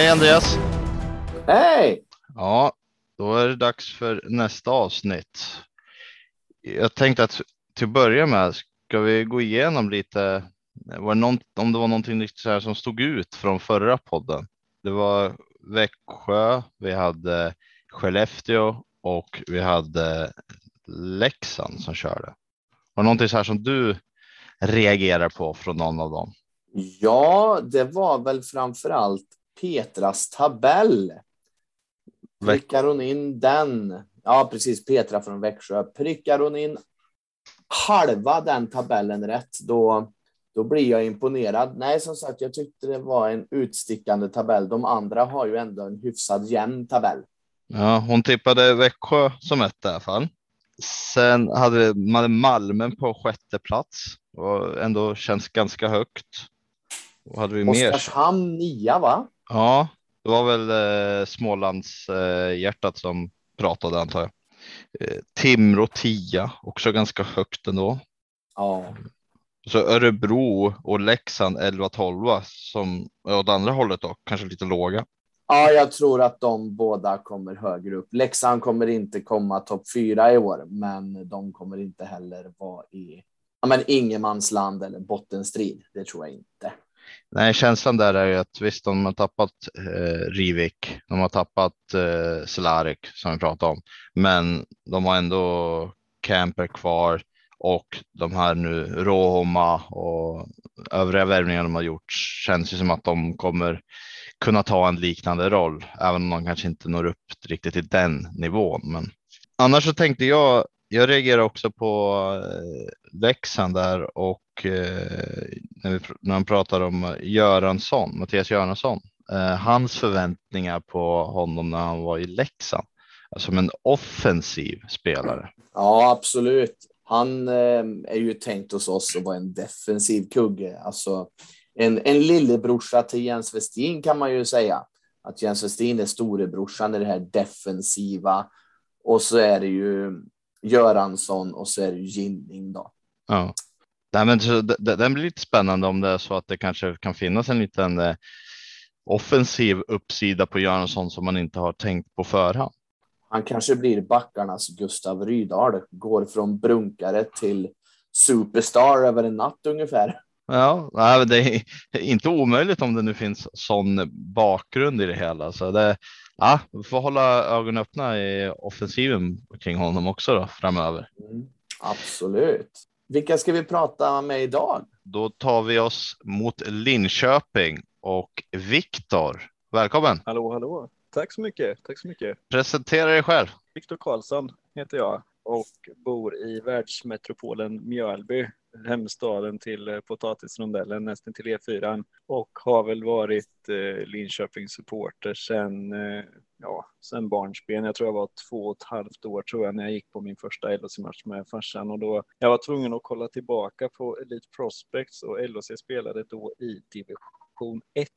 Hej Andreas! Hej! Ja, då är det dags för nästa avsnitt. Jag tänkte att till att börja med ska vi gå igenom lite var det någon, om det var någonting så här som stod ut från förra podden. Det var Växjö, vi hade Skellefteå och vi hade Leksand som körde. Var det någonting så här som du reagerar på från någon av dem? Ja, det var väl framför allt Petras tabell. Prickar hon in den? Ja, precis. Petra från Växjö. Prickar hon in halva den tabellen rätt, då, då blir jag imponerad. Nej, som sagt, jag tyckte det var en utstickande tabell. De andra har ju ändå en hyfsad jämn tabell. Ja, hon tippade Växjö som ett i alla fall. Sen hade man Malmö på sjätte plats och ändå känns ganska högt. Vad hade vi mer? Oskarshamn nia, va? Ja, det var väl eh, Smålands eh, hjärtat som pratade antar jag. Eh, Timrå 10, också ganska högt ändå. Ja. Så Örebro och Leksand 11-12 som åt andra hållet då, kanske lite låga. Ja, jag tror att de båda kommer högre upp. Leksand kommer inte komma topp fyra i år, men de kommer inte heller vara i ja, men ingenmansland eller bottenstrid. Det tror jag inte. Nej, känslan där är ju att visst, de har tappat eh, Rivik, de har tappat eh, Selarik som vi pratade om, men de har ändå Camper kvar och de här nu Råhomma och övriga värvningar de har gjort känns ju som att de kommer kunna ta en liknande roll, även om de kanske inte når upp riktigt till den nivån. Men annars så tänkte jag, jag reagerar också på eh, Leksand där och eh, när, vi, när han pratar om Göransson, Mattias Göransson, eh, hans förväntningar på honom när han var i Leksand, alltså som en offensiv spelare. Ja, absolut. Han eh, är ju tänkt hos oss att vara en defensiv kugge, alltså en, en lillebrorsa till Jens Westin kan man ju säga. Att Jens Westin är storebrorsan i det här defensiva och så är det ju Göransson och så är det Ginning då. Ja. Nej, men den blir lite spännande om det är så att det kanske kan finnas en liten eh, offensiv uppsida på Göransson som man inte har tänkt på förhand. Han kanske blir backarnas Gustav Rydahl, går från brunkare till superstar över en natt ungefär. Ja, det är inte omöjligt om det nu finns sån bakgrund i det hela. Så det, ja, vi får hålla ögonen öppna i offensiven kring honom också då, framöver. Mm, absolut. Vilka ska vi prata med idag? Då tar vi oss mot Linköping och Viktor. Välkommen! Hallå, hallå! Tack så mycket! Tack så mycket! Presentera dig själv! Viktor Karlsson heter jag och bor i världsmetropolen Mjölby hemstaden till eh, potatisrondellen, nästan till E4 och har väl varit eh, Linköpings supporter sedan, eh, ja, sen barnsben. Jag tror jag var två och ett halvt år tror jag när jag gick på min första LHC-match med farsan och då jag var tvungen att kolla tillbaka på Elite Prospects och LHC spelade då i division 1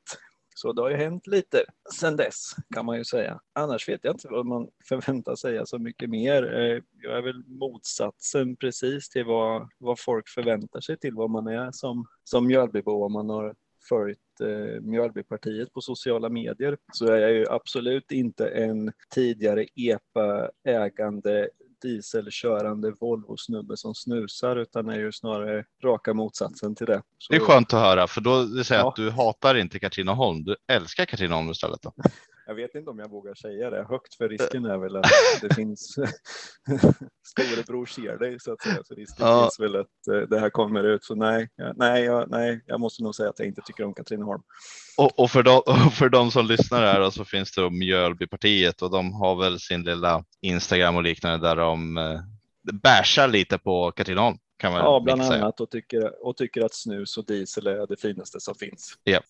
så det har ju hänt lite sedan dess kan man ju säga. Annars vet jag inte vad man förväntar sig så mycket mer. Eh, jag är väl motsatsen precis till vad, vad folk förväntar sig till vad man är som, som Mjölbybo om man har följt eh, Mjölbypartiet på sociala medier så är jag ju absolut inte en tidigare EPA-ägande dieselkörande Volvo-snubbe som snusar utan är ju snarare raka motsatsen till det. Så... Det är skönt att höra för då vill säga ja. att du hatar inte Katrineholm. Du älskar Katrineholm istället. Då. Jag vet inte om jag vågar säga det högt för risken är väl att det finns storebror ser dig så att säga. Så risken ja. finns väl att eh, det här kommer ut. Så nej, nej, jag, nej, jag måste nog säga att jag inte tycker om Katrineholm. Och, och, för, de, och för de som lyssnar här så finns det Mjölbypartiet och de har väl sin lilla Instagram och liknande där de eh, bärsar lite på Katrineholm. Ja, bland annat och tycker, och tycker att snus och diesel är det finaste som finns. Ja.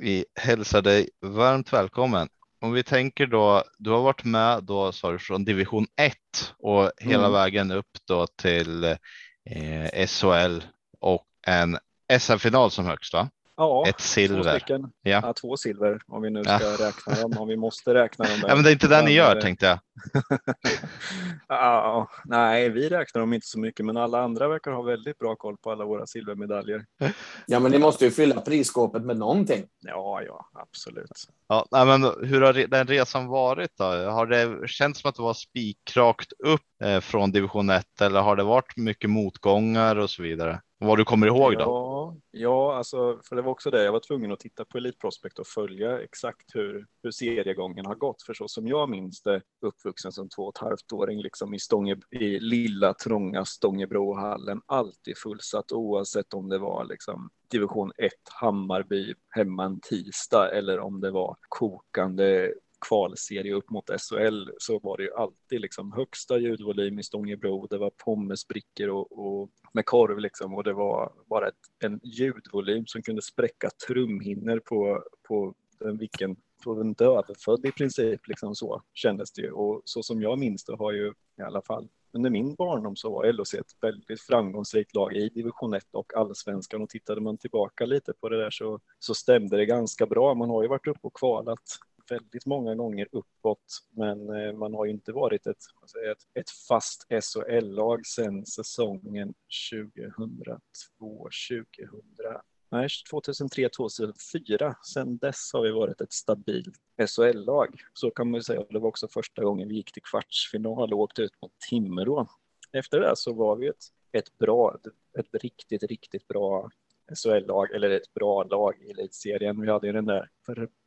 Vi hälsar dig varmt välkommen. Om vi tänker då, du har varit med då sa du från division 1 och hela mm. vägen upp då till eh, SHL och en SM-final som högst va? Ja, Ett silver. Två. Ja. Ja, två silver om vi nu ska Ja. räkna dem, om vi måste räkna dem. Ja, men det är inte det ni gör tänkte jag. ja, nej, vi räknar dem inte så mycket, men alla andra verkar ha väldigt bra koll på alla våra silvermedaljer. Ja, men ni måste ju fylla prisskåpet med någonting. Ja, ja, absolut. Ja, men hur har den resan varit då? Har det känts som att det var spikrakt upp eh, från division 1 eller har det varit mycket motgångar och så vidare? Vad du kommer ihåg då? Ja, ja, alltså, för det var också det. Jag var tvungen att titta på Elite Prospect och följa exakt hur, hur seriegången har gått. För så som jag minns det, uppvuxen som två och ett halvt åring liksom i, Stånge, i lilla trånga Stångebrohallen, alltid fullsatt oavsett om det var liksom division 1 Hammarby hemma en tisdag eller om det var kokande kvalserie upp mot SHL så var det ju alltid liksom högsta ljudvolym i Stångebro. Det var pommesbrickor och, och med korv liksom och det var bara ett, en ljudvolym som kunde spräcka trumhinnor på, på den vilken på en dödfödd i princip liksom så kändes det ju och så som jag minns det har ju i alla fall under min barndom så var LHC ett väldigt framgångsrikt lag i division 1 och allsvenskan och tittade man tillbaka lite på det där så, så stämde det ganska bra. Man har ju varit uppe och kvalat väldigt många gånger uppåt, men eh, man har ju inte varit ett, ett, ett fast SHL-lag sedan säsongen 2002, 2000, nej 2003, 2004. Sedan dess har vi varit ett stabilt SHL-lag. Så kan man ju säga. Det var också första gången vi gick till kvartsfinal och åkte ut mot Timrå. Efter det så var vi ett, ett bra, ett riktigt, riktigt bra SHL-lag, eller ett bra lag i elitserien. Vi hade ju den där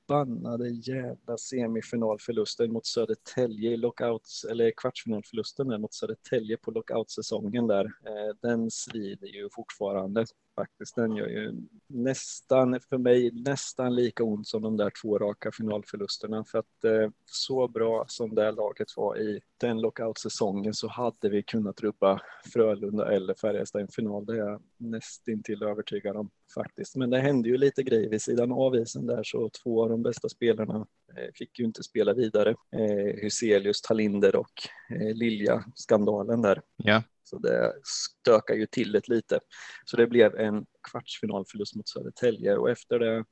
förbannade jävla semifinalförlusten mot Södertälje i lockouts, eller kvartsfinalförlusten mot Södertälje på lockoutsäsongen där. Eh, den svider ju fortfarande faktiskt. Den gör ju nästan, för mig, nästan lika ont som de där två raka finalförlusterna. För att eh, så bra som det här laget var i den lockoutsäsongen så hade vi kunnat rubba Frölunda eller Färjestad i en final. Det är jag nästintill övertygad om faktiskt. Men det hände ju lite grejer vid sidan av isen där så två av de bästa spelarna eh, fick ju inte spela vidare. Eh, Huselius, Talinder och eh, Lilja, skandalen där. Ja, så det stökar ju till det lite. Så det blev en kvartsfinalförlust mot Södertälje. Och efter det eh,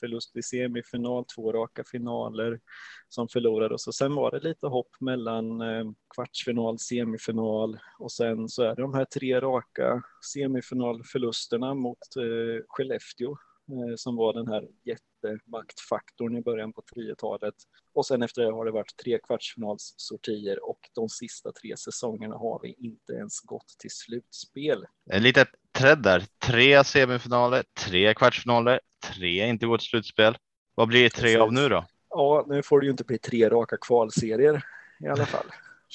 förlust i semifinal, två raka finaler som förlorades och sen var det lite hopp mellan eh, kvartsfinal, semifinal. Och sen så är det de här tre raka semifinalförlusterna mot eh, Skellefteå som var den här jättemaktfaktorn i början på 10-talet. Och sen efter det har det varit tre kvartsfinalssortier och de sista tre säsongerna har vi inte ens gått till slutspel. en liten träd där. Tre semifinaler, tre kvartsfinaler, tre inte gått slutspel. Vad blir det tre av nu då? Ja, nu får det ju inte bli tre raka kvalserier i alla fall.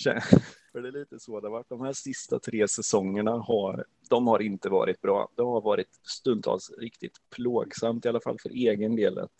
För det är lite så det har varit. De här sista tre säsongerna har, de har inte varit bra. Det har varit stundtals riktigt plågsamt, i alla fall för egen del, att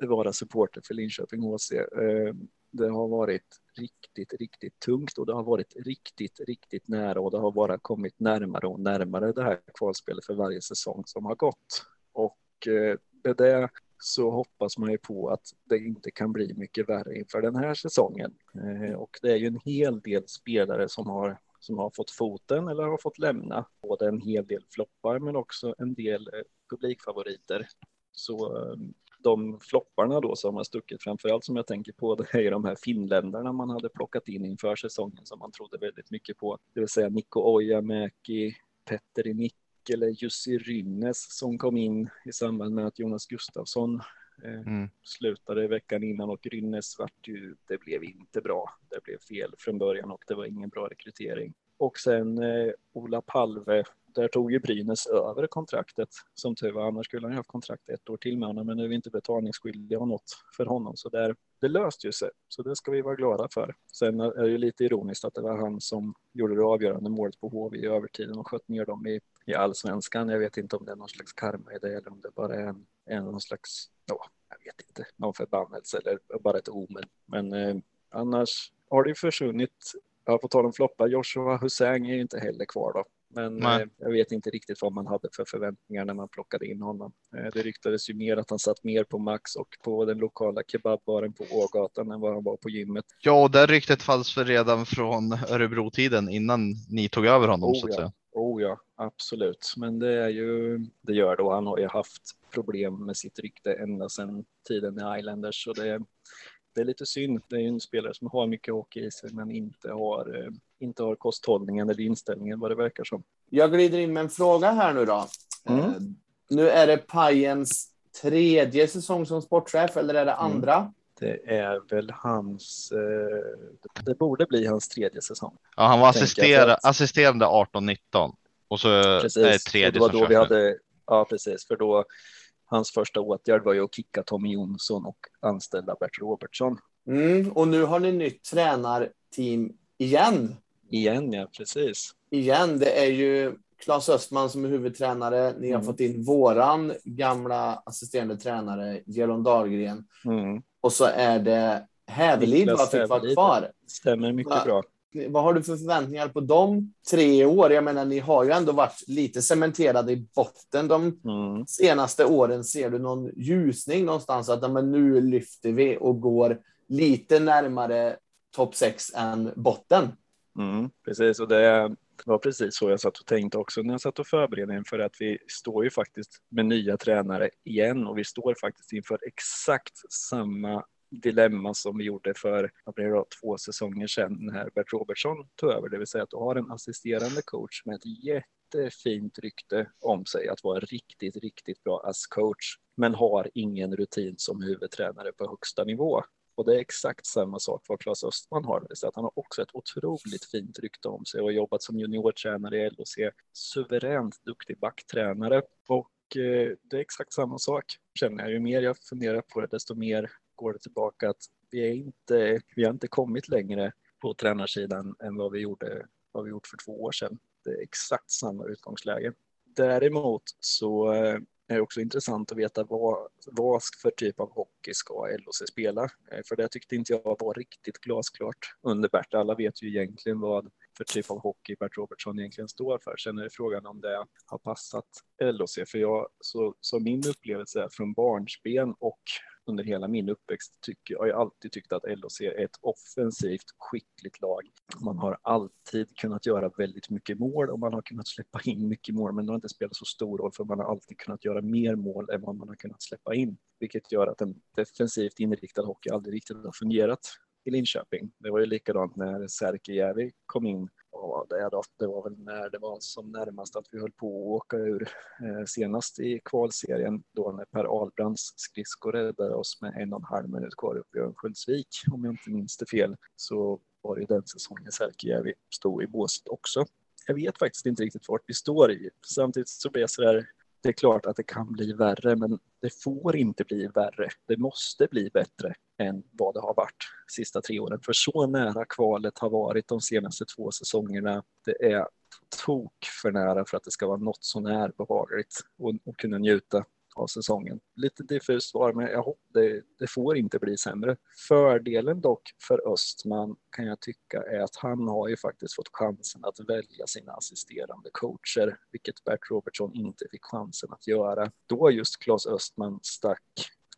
vara supporter för Linköping HC. Eh, det har varit riktigt, riktigt tungt och det har varit riktigt, riktigt nära och det har bara kommit närmare och närmare det här kvalspelet för varje säsong som har gått. Och eh, det så hoppas man ju på att det inte kan bli mycket värre inför den här säsongen. Eh, och det är ju en hel del spelare som har, som har fått foten eller har fått lämna. Både en hel del floppar men också en del eh, publikfavoriter. Så eh, de flopparna då som har stuckit framför allt som jag tänker på det är ju de här finländarna man hade plockat in inför säsongen som man trodde väldigt mycket på. Det vill säga Mikko Ojamäki, Petteri Nikkele, Jussi Rynnes som kom in i samband med att Jonas Gustafsson eh, Mm. slutade veckan innan och Rynnes vart ju, det blev inte bra. Det blev fel från början och det var ingen bra rekrytering. Och sen eh, Ola Palve, där tog ju Brynäs över kontraktet som tur var. Annars skulle han ju haft kontrakt ett år till med honom, men nu är vi inte betalningsskyldiga och något för honom. Så där, det löste ju sig, så det ska vi vara glada för. Sen är det ju lite ironiskt att det var han som gjorde det avgörande målet på HV i övertiden och sköt ner dem i, i allsvenskan. Jag vet inte om det är någon slags karma i det eller om det bara är en, en någon slags, ja, jag vet inte, någon förbannelse eller bara ett omen. Men eh, annars har det försvunnit Ja, på tal om floppar, Joshua Hussein är ju inte heller kvar då. Men eh, jag vet inte riktigt vad man hade för förväntningar när man plockade in honom. Eh, det ryktades ju mer att han satt mer på Max och på den lokala kebabbaren på Ågatan än vad han var på gymmet. Ja, och det ryktet fanns väl redan från Örebro-tiden innan ni tog över honom Oh, så att ja. säga. Oh ja, absolut. Men det är ju, det gör då. Han har ju haft problem med sitt rykte ända sedan tiden i Islanders så det, det är lite synd. Det är ju en spelare som har mycket hockey i sig men inte har, eh, inte har kosthållningen eller inställningen vad det verkar som. Jag glider in med en fråga här nu då. Mm. Eh, Nu är det Pajens tredje säsong som sportchef eller är det Mm. Det är väl hans, eh, det borde bli hans tredje säsong. Ja, han var assistera, att- assisterande 18-19 och så är det Precis, och tredje det var då vi hade, ja precis, för då hans första åtgärd var ju att kicka Tommy Jonsson och anställa Bert Robertsson. Mm. Och nu har ni nytt tränarteam igen. Igen ja, precis. Igen, det är ju Claes Östman som är huvudtränare. Ni har Mm. fått in våran gamla assisterande tränare, Gelon Dahlgren. Mm. Och så är det Hävelid vad fick vara kvar. Stämmer mycket Va? bra. Vad har du för förväntningar på de tre år? Jag menar, ni har ju ändå varit lite cementerade i botten de Mm. senaste åren. Ser du någon ljusning någonstans? Att men nu lyfter vi och går lite närmare topp sex än botten. Mm, precis, och det det var precis så jag satt och tänkte också när jag satt och förberedde inför att vi står ju faktiskt med nya tränare igen och vi står faktiskt inför exakt samma dilemma som vi gjorde för det då, två säsonger sedan när Bert Robertson tog över, det vill säga att du har en assisterande coach med ett jättefint rykte om sig att vara riktigt, riktigt bra as coach, men har ingen rutin som huvudtränare på högsta nivå. Och det är exakt samma sak vad Claes Östman har. Det vill säga att han har också ett otroligt fint rykte om sig och har jobbat som juniortränare i LHC. Suveränt duktig backtränare. Och eh, det är exakt samma sak känner jag. Ju mer jag funderar på det, desto mer går det tillbaka att vi, är inte, vi har inte kommit längre på tränarsidan än vad vi gjorde vad vi gjort för två år sedan. Det är exakt samma utgångsläge. Däremot så eh, är också intressant att veta vad, vad för typ av hockey ska LHC spela? Eh, för det tyckte inte jag var riktigt glasklart under Bert. Alla vet ju egentligen vad för typ av hockey Bert Robertson egentligen står för. Sen är det frågan om det har passat LHC. För jag, så, så min upplevelse är från barnsben och under hela min uppväxt tycker jag har jag alltid tyckt att LHC är ett offensivt skickligt lag. Man har alltid kunnat göra väldigt mycket mål och man har kunnat släppa in mycket mål, men det har inte spelat så stor roll för man har alltid kunnat göra mer mål än vad man har kunnat släppa in, vilket gör att en defensivt inriktad hockey aldrig riktigt har fungerat i Linköping. Det var ju likadant när Särkijärvi kom in Ja, det, då, det var väl när det var som närmast att vi höll på att åka ur eh, senast i kvalserien då när Per Ahlbrands skridskor räddade oss med en och en halv minut kvar uppe i Örnsköldsvik om jag inte minns det fel så var det ju den säsongen Särkijärvi stod i båset också. Jag vet faktiskt inte riktigt vart vi står i. Samtidigt så blir jag så där det är klart att det kan bli värre, men det får inte bli värre. Det måste bli bättre än vad det har varit sista tre åren. För så nära kvalet har varit de senaste två säsongerna. Det är tok för nära för att det ska vara något sånär behagligt och, och kunna njuta av säsongen. Lite diffust svar, men jag hoppas det, det får inte bli sämre. Fördelen dock för Östman kan jag tycka är att han har ju faktiskt fått chansen att välja sina assisterande coacher, vilket Bert Robertson inte fick chansen att göra. Då just Claes Östman stack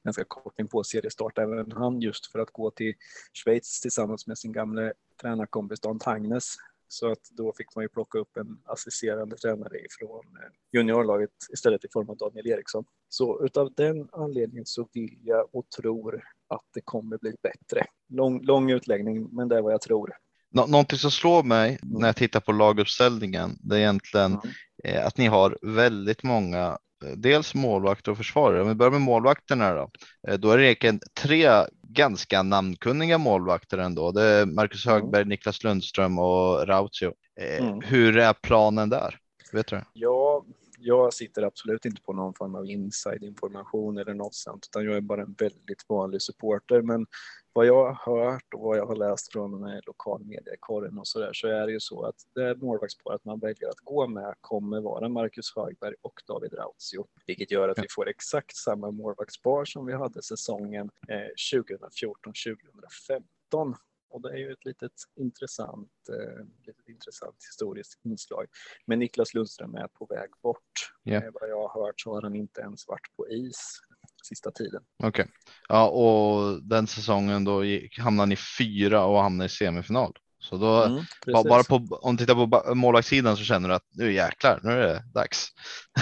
ganska kort in på seriestart, även han just för att gå till Schweiz tillsammans med sin gamla tränarkompis Dan Tangnes. Så att då fick man ju plocka upp en assisterande tränare ifrån juniorlaget istället i form av Daniel Eriksson. Så utav den anledningen så vill jag och tror att det kommer bli bättre. Lång, lång utläggning, men det är vad jag tror. Nå någonting som slår mig när jag tittar på laguppställningen, det är egentligen Mm. eh, att ni har väldigt många, eh, dels målvakter och försvarare. Om vi börjar med målvakterna då, eh, då är det egentligen tre ganska namnkunniga målvakter ändå. Det är Marcus Mm. Högberg, Niklas Lundström och Rautio. Eh, Mm. Hur är planen där? Vet du? Ja, jag sitter absolut inte på någon form av inside-information eller något sånt, utan jag är bara en väldigt vanlig supporter. Men vad jag har hört och vad jag har läst från eh, lokal media i och så där, så är det ju så att det målvaktsparet man väljer att gå med kommer vara Marcus Högberg och David Rautio, vilket gör att vi får exakt samma målvaktspar som vi hade säsongen eh, 2014-2015. Och det är ju ett litet intressant, eh, litet intressant historiskt inslag. Men Niklas Lundström är på väg bort. Ja. Eh, vad jag har hört så har han inte ens varit på is sista tiden. Okej. Ja, och den säsongen då gick, hamnade ni fyra och hamnade i semifinal. Så då, Mm, bara, på, om du tittar på målvaktssidan så känner du att nu jäklar, nu är det dags.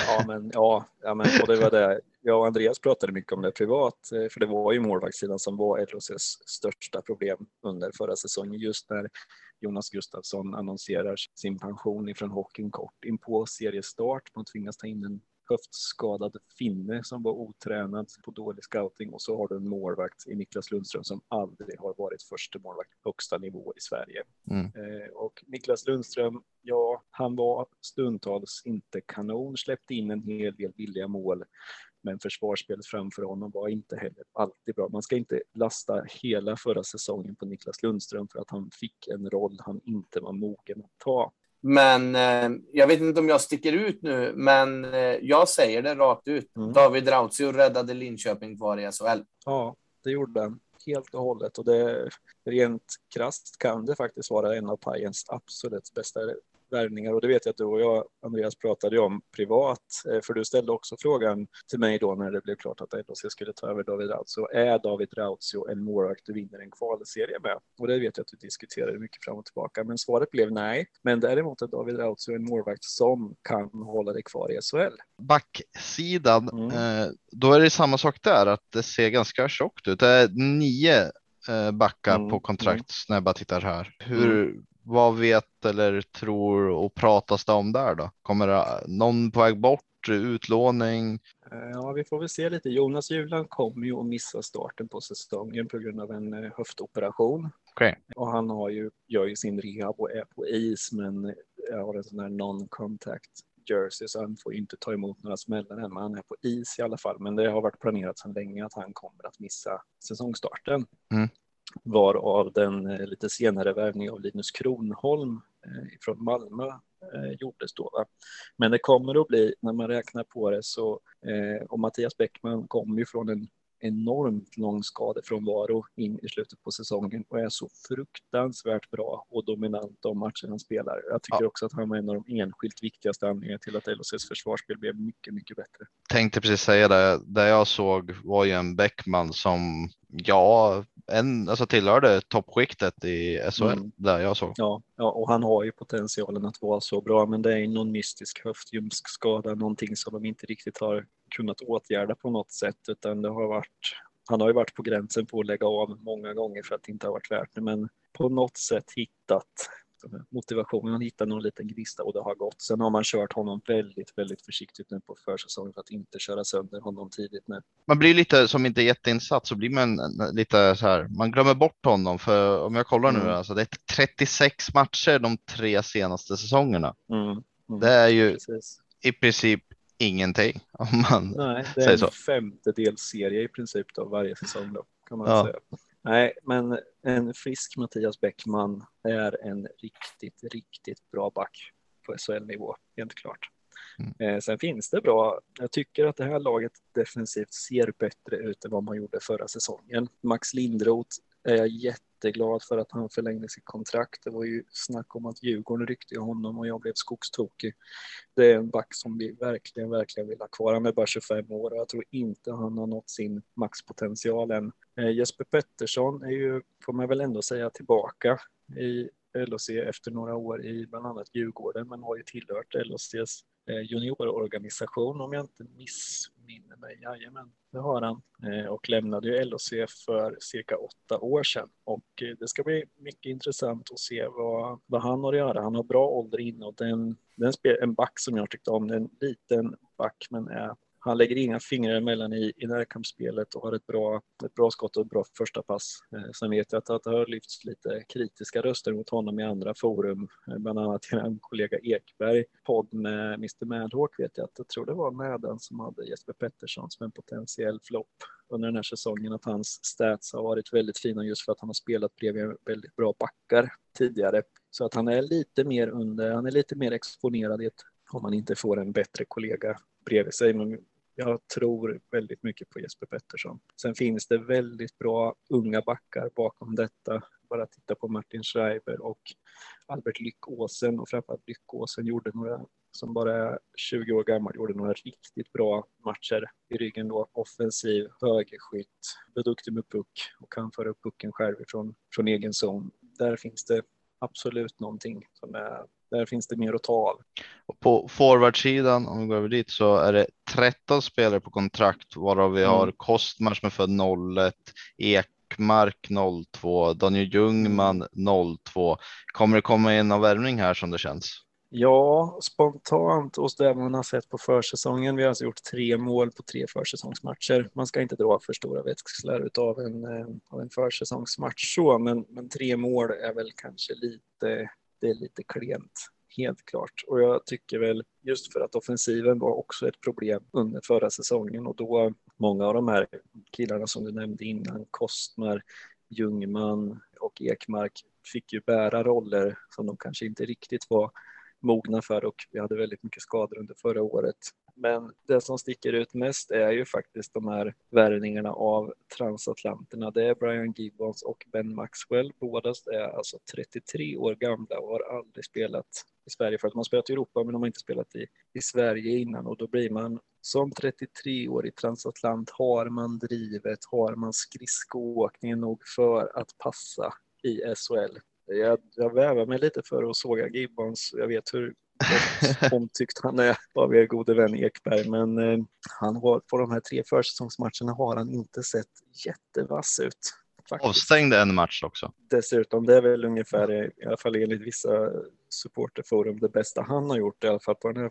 Ja, men ja, ja men, och det var det. Jag och Andreas pratade mycket om det privat, eh, för det var ju målvaktssidan som var LHCs största problem under förra säsongen, just när Jonas Gustafsson annonserar sin pension ifrån hockeyn kort in på seriestart. Man tvingas ta in en höftskadad finne som var otränad på dålig scouting och så har du en målvakt i Niklas Lundström som aldrig har varit första målvakt högsta nivå i Sverige. Mm. Eh, och Niklas Lundström, ja, han var stundtals inte kanon, släppte in en hel del billiga mål. Men försvarsspelet framför honom var inte heller alltid bra. Man ska inte lasta hela förra säsongen på Niklas Lundström för att han fick en roll han inte var mogen att ta. Men eh, jag vet inte om jag sticker ut nu, men eh, jag säger det rakt ut. Mm. David Rautio räddade Linköping kvar i SHL. Ja, det gjorde han helt och hållet och det rent krasst kan det faktiskt vara en av Pajens absolut bästa värvningar och det vet jag att du och jag, Andreas, pratade om privat, eh, för du ställde också frågan till mig då när det blev klart att LHC skulle ta över David Rautio. Är David Rautio en målvakt du vinner en kvalserie med? Och det vet jag att du diskuterade mycket fram och tillbaka, men svaret blev nej. Men däremot är David Rautio en målvakt som kan hålla dig kvar i SHL. Backsidan, Mm. eh, då är det samma sak där, att det ser ganska tjockt ut. Det är nio eh, backar Mm, på kontrakt när jag bara tittar här. Hur, vad vet eller tror och pratas det om där då? Kommer det någon på väg bort, utlåning? Eh, Ja, vi får väl se lite. Jonas Juland kommer ju att missa starten på säsongen på grund av en eh, höftoperation. Okej. Och han har ju, gör ju sin rehab och är på is, men jag har en sån här non-contact jersey, så han får ju inte ta emot några smällar än, men han är på is i alla fall. Men det har varit planerat sedan länge att han kommer att missa säsongstarten. Mm. Varav den eh, lite senare värvning av Linus Kronholm eh, från Malmö eh, gjordes då. Va? Men det kommer att bli, när man räknar på det så, och Mattias Bäckman kommer ju från en enormt lång skadefrånvaro in i slutet på säsongen och är så fruktansvärt bra och dominant de matcher han spelar. Jag tycker också att han var en av de enskilt viktigaste anledningarna till att LHCs försvarsspel blev mycket, mycket bättre. Tänkte precis säga det. Det jag såg var ju en Bäckman som, ja, en, alltså tillhörde toppskiktet i SHL Mm. där jag såg. Ja, ja, och han har ju potentialen att vara så bra, men det är någon mystisk höftljumskskada, någonting som de inte riktigt har kunnat åtgärda på något sätt, utan det har varit han har ju varit på gränsen på att lägga av många gånger för att det inte har varit värt det, men på något sätt hittat motivationen, han hittat någon liten gnista och det har gått. Sen har man kört honom väldigt, väldigt försiktigt nu på försäsongen för att inte köra sönder honom tidigt nu. Man blir lite som inte jätteinsatt så blir man lite så här. Man glömmer bort honom för om jag kollar nu Mm. alltså det är 36 matcher de tre senaste säsongerna. Mm. Mm. Det är ju Precis. i princip ingenting om man Nej, det är en så. femtedel serie i princip då, varje säsong då, kan man Ja. säga. Nej, men en frisk Mattias Bäckman är en riktigt, riktigt bra back på SHL-nivå, helt klart. Mm. Eh, sen finns det bra, jag tycker att det här laget defensivt ser bättre ut än vad man gjorde förra säsongen. Max Lindroth är jag jätteglad för att han förlängde sitt kontrakt. Det var ju snack om att Djurgården ryckte i honom och jag blev skogstokig. Det är en back som vi verkligen, verkligen vill ha kvar. Han är bara 25 år och jag tror inte han har nått sin maxpotential än. Eh, Jesper Pettersson är ju, får man väl ändå säga, tillbaka i LHC efter några år i bland annat Djurgården, men har ju tillhört LHCs eh, juniororganisation om jag inte miss missminner mig. Jajamän, det har han. Eh, och lämnade ju LHC för cirka åtta år sedan. Och eh, det ska bli mycket intressant att se vad, vad han har att göra. Han har bra ålder inne och den, den spel, en back som jag tyckte om. En liten back men är han lägger inga fingrar emellan i, i närkampsspelet och har ett bra, ett bra skott och ett bra första pass. Eh, sen vet jag att, att det har lyfts lite kritiska röster mot honom i andra forum, eh, bland annat i en kollega Ekberg, podd med Mr Madhawk vet jag att jag tror det var Mädan som hade Jesper Pettersson som en potentiell flopp under den här säsongen, att hans stats har varit väldigt fina just för att han har spelat bredvid väldigt bra backar tidigare. Så att han är lite mer under, han är lite mer exponerad i ett, om man inte får en bättre kollega bredvid sig. Men jag tror väldigt mycket på Jesper Pettersson. Sen finns det väldigt bra unga backar bakom detta. Bara titta på Martin Schreiber och Albert Lyckåsen och framförallt Lyckåsen gjorde några som bara är 20 år gammal gjorde några riktigt bra matcher i ryggen då. Offensiv, högerskytt, duktig med puck och kan föra upp pucken själv ifrån, från egen zon. Där finns det absolut någonting som är där finns det mer att ta av. På forwardsidan, om vi går över dit, så är det 13 spelare på kontrakt, varav vi mm. har Kostmar som är född 01, Ekmark 02, Daniel Ljungman 02. Kommer det komma in någon värvning här som det känns? Ja, spontant och det man har sett på försäsongen. Vi har alltså gjort tre mål på tre försäsongsmatcher. Man ska inte dra för stora växlar av en, eh, av en försäsongsmatch så, men, men tre mål är väl kanske lite det är lite klent, helt klart. Och jag tycker väl just för att offensiven var också ett problem under förra säsongen och då många av de här killarna som du nämnde innan, Kostmar, Ljungman och Ekmark fick ju bära roller som de kanske inte riktigt var mogna för och vi hade väldigt mycket skador under förra året. Men det som sticker ut mest är ju faktiskt de här värvningarna av transatlanterna. Det är Brian Gibbons och Ben Maxwell. Båda är alltså 33 år gamla och har aldrig spelat i Sverige för att man spelat i Europa men de har inte spelat i, i Sverige innan och då blir man som 33-årig transatlant har man drivet, har man skridskoåkningen nog för att passa i SHL. Jag, jag vävar mig lite för att såga Gibbons. Jag vet hur omtyckt han är av er gode vän Ekberg. Men eh, han har, på de här tre försäsongsmatcherna har han inte sett jättevass ut. Faktiskt. Avstängde en match också. Dessutom, det är väl ungefär, i alla fall enligt vissa supporterforum, det bästa han har gjort i alla fall på den här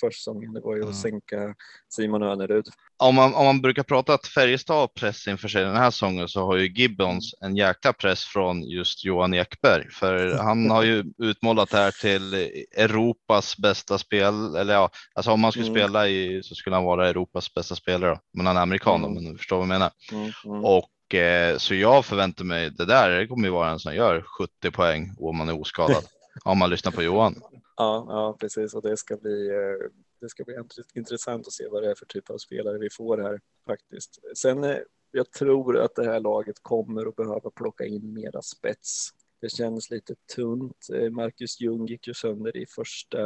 försäsongen. Det var ju mm. att sänka Simon Önerud. Om man, om man brukar prata att Färjestad har press inför sig den här säsongen så har ju Gibbons en jäkla press från just Johan Ekberg. För han har ju utmålat det här till Europas bästa spel. Eller ja, alltså om man skulle mm. spela i så skulle han vara Europas bästa spelare. Men han är amerikan, mm. men du förstår vad jag menar. Mm. mm. Och Eh, så jag förväntar mig det där. Det kommer ju vara en som gör 70 poäng om man är oskadad. Om man lyssnar på Johan. Ja, ja precis och det ska bli. Eh, det ska bli intressant att se vad det är för typ av spelare vi får här faktiskt. Sen eh, jag tror att det här laget kommer att behöva plocka in mera spets. Det känns lite tunt. Marcus Ljung gick ju sönder i första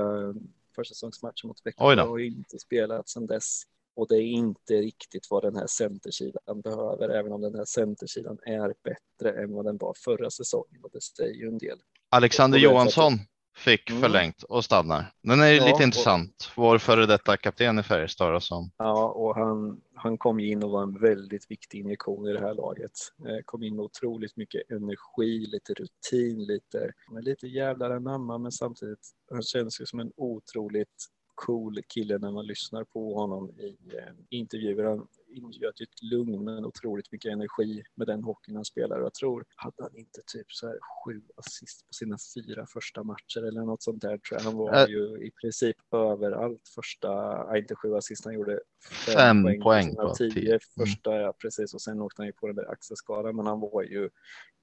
försäsongsmatchen mot Växjö och har inte spelat sedan dess. Och det är inte riktigt vad den här centersidan behöver, även om den här centersidan är bättre än vad den var förra säsongen. Och det säger ju en del. Alexander Johansson fick mm. förlängt och stannar. Den är ju ja, lite intressant. Vår före detta kapten i Färjestad som. Ja, och han, han kom in och var en väldigt viktig injektion i det här laget. Eh, kom in med otroligt mycket energi, lite rutin, lite, lite jävlar anamma, men samtidigt han känns ju som en otroligt cool kille när man lyssnar på honom i eh, intervjuer. Han ingöt ett lugn men otroligt mycket energi med den hockeyn han spelar. Jag tror, hade han inte typ så här sju assist på sina fyra första matcher eller något sånt där tror jag. Han var äh. ju i princip överallt första, inte sju assist, han gjorde fem, fem poäng, poäng på tio, tio mm. första, ja, precis, och sen åkte han ju på den där axelskadan, men han var ju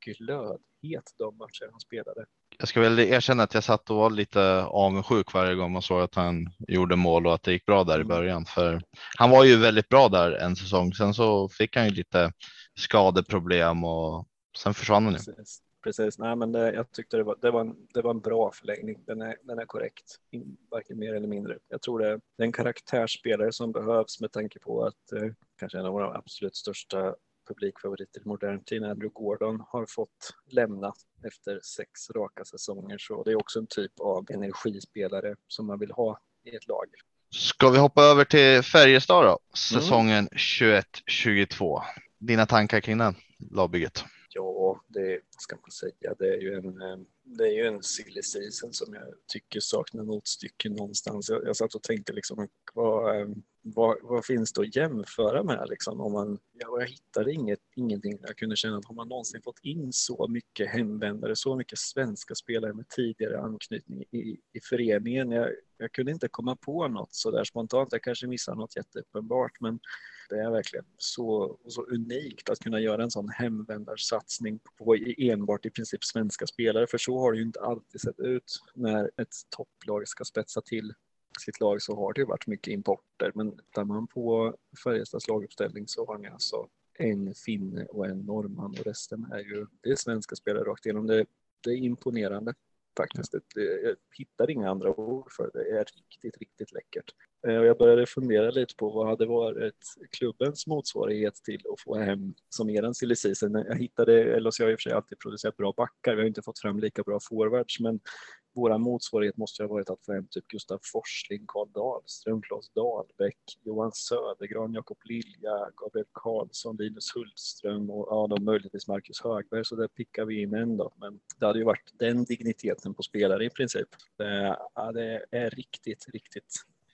glödhet de matcher han spelade jag ska väl erkänna att jag satt och var lite avundsjuk varje gång man såg att han gjorde mål och att det gick bra där i mm. början. För han var ju väldigt bra där en säsong. Sen så fick han ju lite skadeproblem och sen försvann han ju. Precis, Precis. Nej, men det, jag tyckte det var, det var, en, det var en bra förlängning. Den är, den är korrekt, varken mer eller mindre. Jag tror det, det är en karaktärsspelare som behövs med tanke på att eh, kanske en av våra absolut största publikfavorit i modern tid, Andrew Gordon, har fått lämna efter sex raka säsonger. Så det är också en typ av energispelare som man vill ha i ett lag. Ska vi hoppa över till Färjestad då? Säsongen mm. 21-22. Dina tankar kring den lagbygget? Ja, det ska man säga. Det är ju en, eh, det är ju en silly season som jag tycker saknar motstycke någonstans. Jag, jag satt och tänkte liksom vad, eh, vad, vad, finns det att jämföra med liksom? Om man, jag, jag hittade inget, ingenting. Jag kunde känna att har man någonsin fått in så mycket hemvändare, så mycket svenska spelare med tidigare anknytning i, i föreningen. Jag, jag kunde inte komma på något så där spontant. Jag kanske missar något jätteuppenbart, men det är verkligen så, så unikt att kunna göra en sån hemvändarsatsning på enbart i princip svenska spelare. För så har det ju inte alltid sett ut när ett topplag ska spetsa till sitt lag så har det ju varit mycket importer. Men tittar man på Färjestads laguppställning så har ni alltså en finne och en norrman och resten är ju det är svenska spelare rakt igenom. Det, det är imponerande faktiskt. Jag hittar inga andra ord för det. Det är riktigt, riktigt läckert. Eh, och jag började fundera lite på vad hade varit klubbens motsvarighet till att få hem som eran silly season. Jag hittade, eller så har i och för sig alltid producerat bra backar. Vi har inte fått fram lika bra forwards, men våra motsvarighet måste ha varit att få hem typ Gustav Forsling, Karl Dahlström, Claes Dahlbäck, Johan Södergran, Jakob Lilja, Gabriel Karlsson, Linus Hultström och ja, då möjligtvis Marcus Högberg. Så där pickar vi in en då. Men det hade ju varit den digniteten på spelare i princip. Det, ja, det är riktigt, riktigt,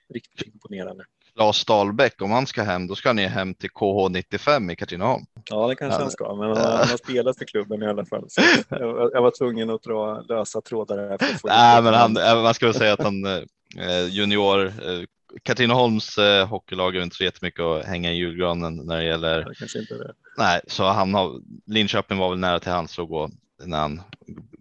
riktigt imponerande. Lars Dahlbäck, om han ska hem, då ska ni hem till KH95 i Katrineholm. Ja, det kanske han ska, men han, han, har spelat för klubben i alla fall. Jag, jag, var tvungen att dra lösa trådar där. För att få Nej, men han, man ska väl säga att han eh, junior eh, Katrineholms eh, hockeylag är inte så jättemycket att hänga i julgranen när det gäller. Det det. Nej, så han har Linköping var väl nära till hans att gå när han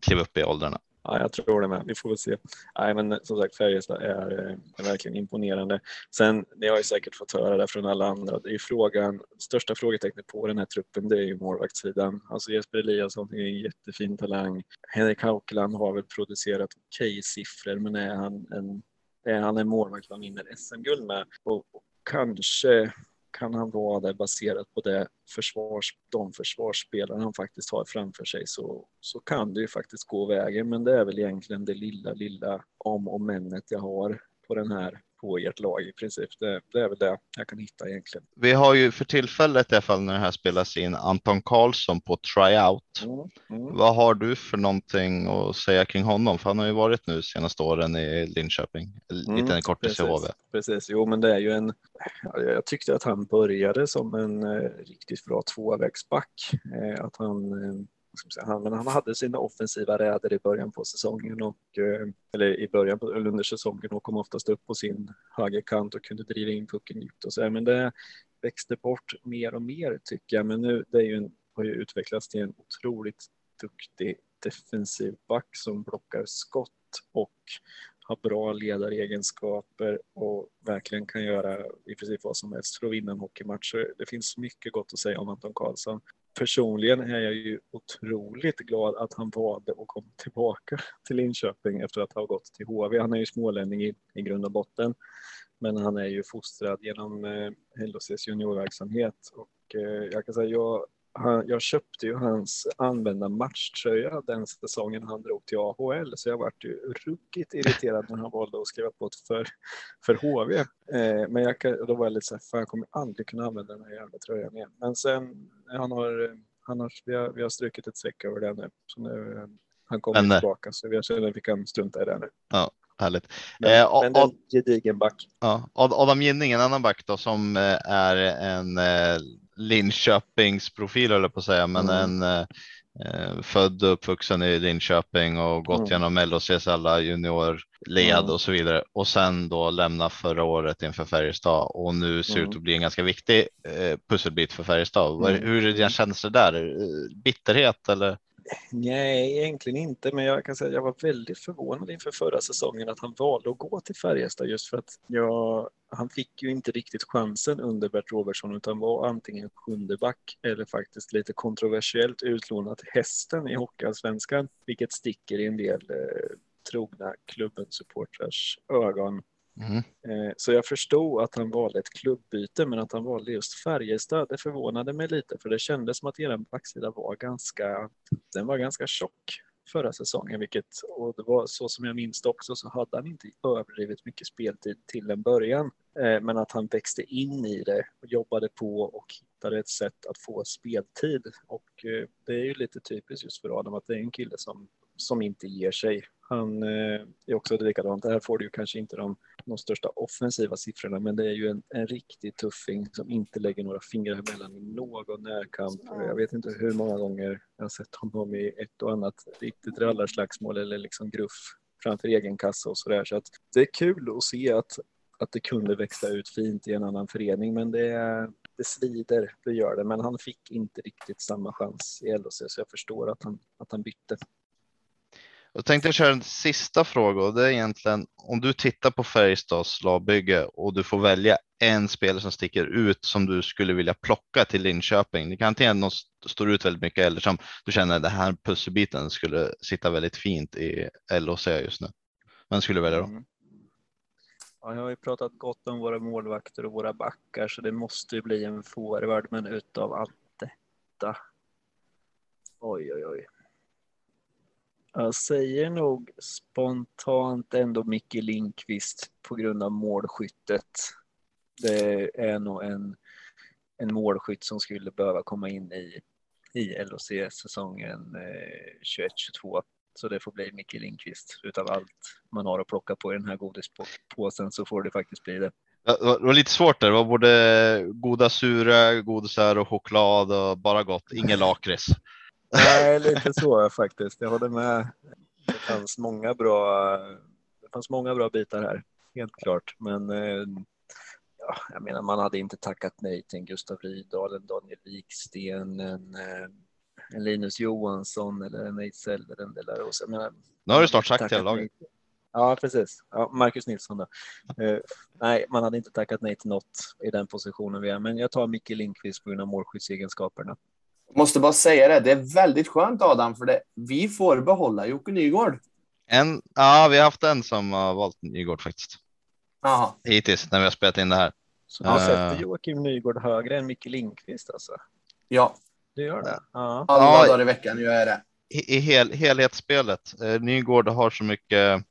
klev upp i åldrarna. Ja, jag tror det med. Vi får väl se. Nej, men som sagt, Färjestad är, eh, är verkligen imponerande. Sen, ni har ju säkert fått höra det från alla andra. Det är ju frågan, största frågetecknet på den här truppen, det är ju målvaktssidan. Alltså Jesper Eliasson är en jättefin talang. Henrik Haukeland har väl producerat okej okay siffror, men är han en, är han en målvakt man vinner SM-guld med? Och, och kanske kan han vara det baserat på det försvars, de försvarsspelare han faktiskt har framför sig så, så kan det ju faktiskt gå vägen. Men det är väl egentligen det lilla, lilla om och männet jag har på den här på ert lag i princip. Det, det, är väl det jag kan hitta egentligen. Vi har ju för tillfället i alla fall när det här spelas in Anton Karlsson på tryout. Mm, mm. Vad har du för någonting att säga kring honom? För han har ju varit nu senaste åren i Linköping, mm, lite en kort i CHV. Precis, jo men det är ju en, jag tyckte att han började som en eh, riktigt bra tvåvägsback. Eh, att han eh, han, men han hade sina offensiva räder i början på säsongen och eh, eller i början på, eller under säsongen och kom oftast upp på sin högerkant och kunde driva in pucken djupt och så. Men det växte bort mer och mer tycker jag. Men nu det är ju en, har ju utvecklats till en otroligt duktig defensiv back som blockar skott och har bra ledaregenskaper och verkligen kan göra i princip vad som helst för att vinna en hockeymatch. Det finns mycket gott att säga om Anton Karlsson personligen är jag ju otroligt glad att han valde att komma tillbaka till Linköping efter att ha gått till HV. Han är ju smålänning i, i grund och botten, men han är ju fostrad genom eh, LHCs juniorverksamhet och eh, jag kan säga jag han, jag köpte ju hans använda matchtröja den säsongen han drog till AHL, så jag vart ju ruggigt irriterad när han valde att skriva på för, för HV. Eh, men jag, då var jag lite så här, fan jag kommer aldrig kunna använda den här jävla tröjan igen. Men sen, han har, han har, vi, har, vi har strukit ett streck över den nu. Så nu eh, han kommer men, tillbaka, så jag känner att vi kan strunta i det nu. Ja. Härligt. Men, eh, men en gedigen back. Ja, Adam Ginning, en annan back då som eh, är en eh, Linköpings profil eller på att säga, men mm. en eh, född och uppvuxen i Linköping och gått mm. genom LHCs alla juniorled mm. och så vidare och sen då lämna förra året inför Färjestad och nu ser mm. ut att bli en ganska viktig eh, pusselbit för Färjestad. Mm. Hur är dina känslor där? Bitterhet eller? Nej, egentligen inte, men jag kan säga att jag var väldigt förvånad inför förra säsongen att han valde att gå till Färjestad just för att jag, han fick ju inte riktigt chansen under Bert Robertson utan var antingen sjunde back eller faktiskt lite kontroversiellt utlånad till hästen i Hockeyallsvenskan, vilket sticker i en del eh, trogna klubbens supportrars ögon. Mm. Eh, så jag förstod att han valde ett klubbyte, men att han valde just Färjestad, det förvånade mig lite, för det kändes som att er backsida var ganska, den var ganska tjock förra säsongen, vilket, och det var så som jag minns det också, så hade han inte överdrivet mycket speltid till en början, eh, men att han växte in i det och jobbade på och hittade ett sätt att få speltid. Och eh, det är ju lite typiskt just för Adam att det är en kille som, som inte ger sig. Han eh, är också likadant. Här får du ju kanske inte de de största offensiva siffrorna, men det är ju en, en riktig tuffing som inte lägger några fingrar emellan i någon närkamp. Jag vet inte hur många gånger jag har sett honom i ett och annat riktigt rallarslagsmål eller liksom gruff framför egen kassa och sådär. Så att det är kul att se att, att det kunde växa ut fint i en annan förening, men det, det svider, det gör det. Men han fick inte riktigt samma chans i LHC, så jag förstår att han, att han bytte. Jag tänkte köra en sista fråga och det är egentligen om du tittar på Färjestads lagbygge och du får välja en spelare som sticker ut som du skulle vilja plocka till Linköping? Det kan antingen någon står ut väldigt mycket eller som du känner den här pusselbiten skulle sitta väldigt fint i LHC just nu. Vem skulle du välja då? Mm. Ja, jag har ju pratat gott om våra målvakter och våra backar så det måste ju bli en forward men utav allt detta. Oj, oj, oj. Jag säger nog spontant ändå Micke Lindqvist på grund av målskyttet. Det är nog en, en målskytt som skulle behöva komma in i, i LHC-säsongen eh, 21-22. Så det får bli Micke Lindqvist. Utav allt man har att plocka på i den här godispåsen så får det faktiskt bli det. Det var lite svårt där. Det var både goda sura godisar och choklad och bara gott. Ingen lakrits. Nej, lite så faktiskt. Jag håller med. Det fanns många bra. Det fanns många bra bitar här, helt klart. Men eh, ja, jag menar, man hade inte tackat nej till en Gustav Rydahl, en Daniel Wiksten, en, eh, en Linus Johansson eller en Ejdsell eller en Delaros. Nu har du snart sagt hela laget. Ja, precis. Ja, Marcus Nilsson då. Uh, nej, man hade inte tackat nej till något i den positionen vi är, men jag tar Micke Lindqvist på grund av målskyddsegenskaperna. Måste bara säga det, det är väldigt skönt Adam, för det, vi får behålla Jocke Nygård. En, ja, vi har haft en som har valt Nygård faktiskt. Jaha. Hittills när vi har spelat in det här. Så du sätter Joakim Nygård högre än Micke Lindqvist alltså? Ja. Du gör det? Ja. Alla dagar i veckan gör jag det. I, i hel, helhetsspelet. Eh, Nygård har så mycket.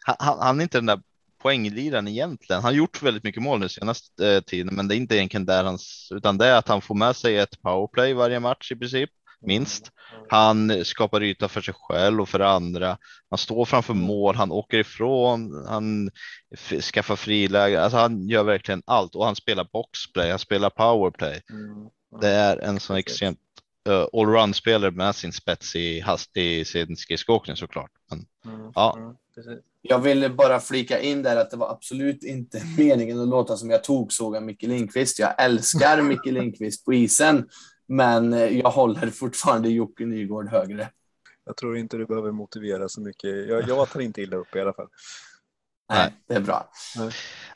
Han, han, han är inte den där poängliraren egentligen. Han har gjort väldigt mycket mål nu senaste eh, tiden, men det är inte egentligen där hans, utan det är att han får med sig ett powerplay varje match i princip, minst. Han skapar yta för sig själv och för andra. Han står framför mål, han åker ifrån, han skaffar friläge. Alltså han gör verkligen allt och han spelar boxplay, han spelar powerplay. Mm. Det är en sån extremt allround-spelare med sin spets i, hast, i sin skridskoåkning såklart. Men, Mm. Ja. Mm. Jag ville bara flika in där att det var absolut inte meningen att låta som jag tog såga Micke Lindqvist. Jag älskar Micke Lindqvist på isen, men eh, jag håller fortfarande Jocke Nygård högre. Jag tror inte du behöver motivera så mycket. Jag, jag tar inte illa upp i alla fall. Nej, det är bra.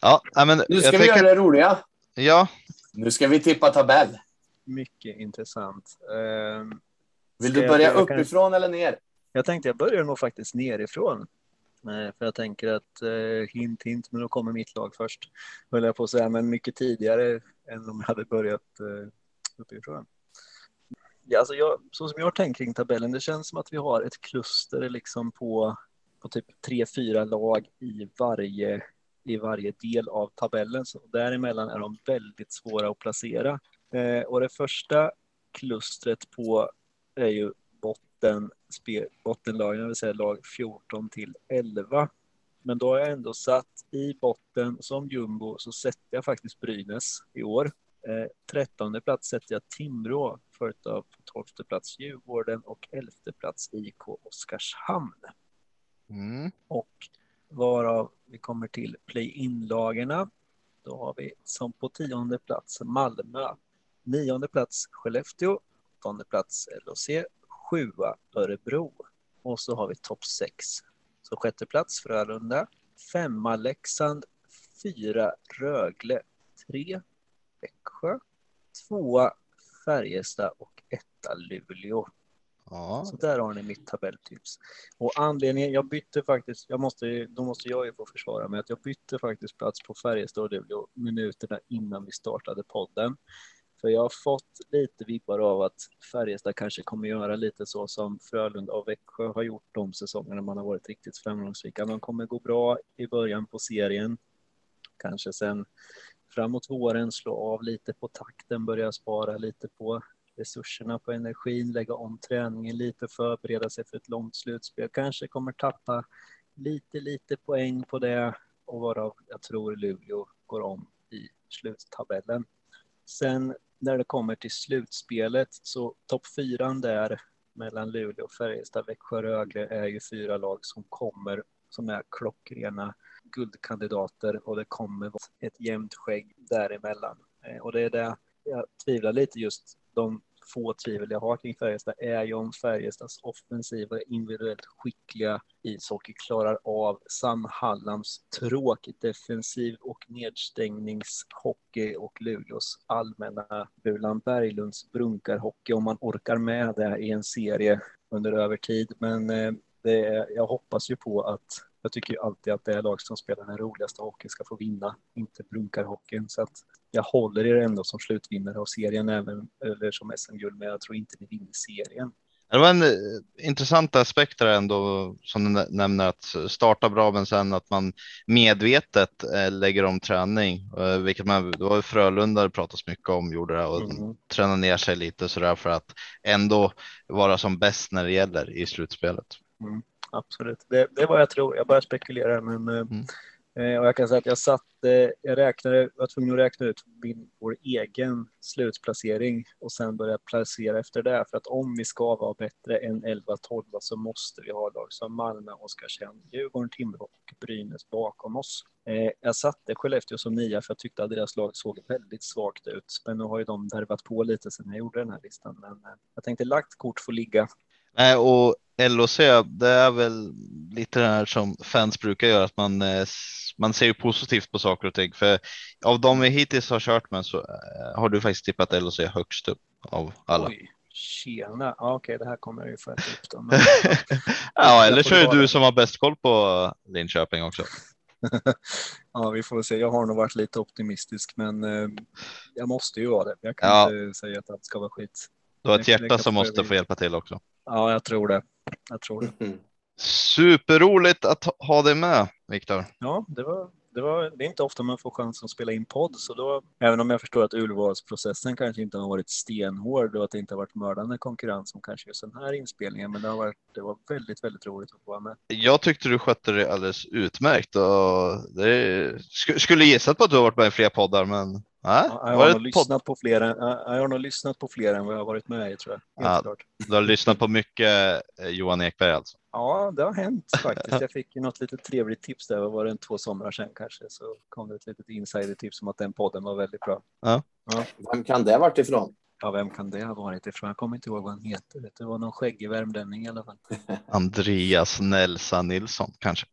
ja, men Nu ska jag vi tänker, göra det roliga. ja, Nu ska vi tippa tabell. Mycket intressant. Ehm, Vill du jag börja kan- uppifrån eller ner? Jag tänkte jag börjar nog faktiskt nerifrån. Eh, För jag tänker att eh, hint hint, men då kommer mitt lag först. Höll jag på att säga, men mycket tidigare än om jag hade börjat eh, uppifrån. Ja, alltså jag, så som jag tänkt kring tabellen, det känns som att vi har ett kluster liksom på, på typ tre, fyra lag i varje, i varje del av tabellen. Så däremellan är de väldigt svåra att placera. Eh, och det första klustret på är ju botten, bottenlagen, det vill säga lag 14 till 11. Men då har jag ändå satt i botten som jumbo så sätter jag faktiskt Brynäs i år. Eh, trettonde plats sätter jag Timrå, följt av tolfte plats Djurgården och elfte plats IK Oskarshamn. mm, Och varav vi kommer till play-in-lagarna. Då har vi som på tionde plats Malmö, nionde plats Skellefteå, åttonde plats LHC, sjua Örebro. Och så har vi topp sex. Så sjätte plats Frölunda, femma Leksand, fyra Rögle, tre Växjö, tvåa Färjestad. Och etta Luleå. ja, Så där har ni mitt tabelltips. Och anledningen, jag bytte faktiskt, jag måste, då måste jag ju få försvara mig, att jag bytte faktiskt plats på Färjestad och Luleå minuterna innan vi startade podden. För jag har fått lite vibbar av att Färjestad kanske kommer göra lite så som Frölunda och Växjö har gjort de säsongerna man har varit riktigt framgångsrika. De kommer gå bra i början på serien. Kanske sen framåt våren slå av lite på takten, börja spara lite på resurserna på energin, lägga om träningen lite, förbereda sig för ett långt slutspel. Kanske kommer tappa lite, lite poäng på det och varav jag tror Luleå går om i sluttabellen. Sen när det kommer till slutspelet så topp fyran där mellan Luleå, Färjestad, Växjö, Rögle är ju fyra lag som kommer som är klockrena guldkandidater och det kommer vara ett jämnt skägg däremellan. Eh, och det är det jag tvivlar lite just de få tvivel jag har kring Färjestad är ju om Färjestads offensiva individuellt skickliga ishockey klarar av Sam Hallams tråkig defensiv och nedstängningshockey och Luleås allmänna Bulan Berglunds brunkarhockey om man orkar med det i en serie under övertid. Men eh, jag hoppas ju på att jag tycker ju alltid att det är lag som spelar den roligaste hockeyn ska få vinna, inte brunkarhockeyn. Så att jag håller er ändå som slutvinnare av serien, även eller som SM-guld, men jag tror inte ni vinner serien. Det var en eh, intressant aspekt där ändå som du nämner att starta bra, men sen att man medvetet eh, lägger om träning, eh, vilket man, det var Frölunda det pratas mycket om, gjorde det och mm. träna ner sig lite så där för att ändå vara som bäst när det gäller i slutspelet. Mm absolut. Det, det är vad jag tror. Jag bara spekulerar, men mm. Eh, och jag kan säga att jag satt, jag räknade, jag var tvungen att räkna ut min, vår egen slutplacering och sen börja placera efter det. För att om vi ska vara bättre än 11-12 så måste vi ha lag som Malmö, Oskarshamn, Djurgården, Timrå och Brynäs bakom oss. Eh, jag satte Skellefteå som nia för jag tyckte att deras lag såg väldigt svagt ut. Men nu har ju de därvat på lite sen jag gjorde den här listan. Men eh, jag tänkte lagt kort får ligga. Nej, och LOC, det är väl lite det här som fans brukar göra, att man, eh, man ser positivt på saker och ting. För av de vi hittills har kört med så eh, har du faktiskt tippat LOC högst upp av alla. Oj, tjena, ja, okej, det här kommer jag ju få äta upp då. Men... ja, eller så är det du som har bäst koll på Linköping också. ja, vi får se. Jag har nog varit lite optimistisk, men eh, jag måste ju vara det. Jag kan ja. inte säga att allt ska vara skit. Du har ett hjärta som måste få hjälpa till också. Ja, jag tror det. Jag tror det. Mm. Superroligt att ha dig med, Viktor. Ja, det var, det var. Det är inte ofta man får chansen att spela in podd, så då, även om jag förstår att urvalsprocessen kanske inte har varit stenhård och att det inte har varit mördande konkurrens som kanske just den här inspelningen, men det har varit. Det var väldigt, väldigt roligt att få vara med. Jag tyckte du skötte det alldeles utmärkt och det skulle gissat på att du har varit med i fler poddar, men Ja, jag, har nog lyssnat på fler, jag har nog lyssnat på fler än vad jag har varit med i tror jag. Ja, du har lyssnat på mycket eh, Johan Ekberg alltså? Ja, det har hänt faktiskt. Jag fick något litet trevligt tips där, var det en två somrar sedan kanske, så kom det ett litet insider-tips om att den podden var väldigt bra. Ja. ja. Vem kan det ha varit ifrån? Ja, vem kan det ha varit ifrån? Jag kommer inte ihåg vad han heter. Det var någon skäggig värmlänning i alla fall. Andreas Nelsa Nilsson kanske.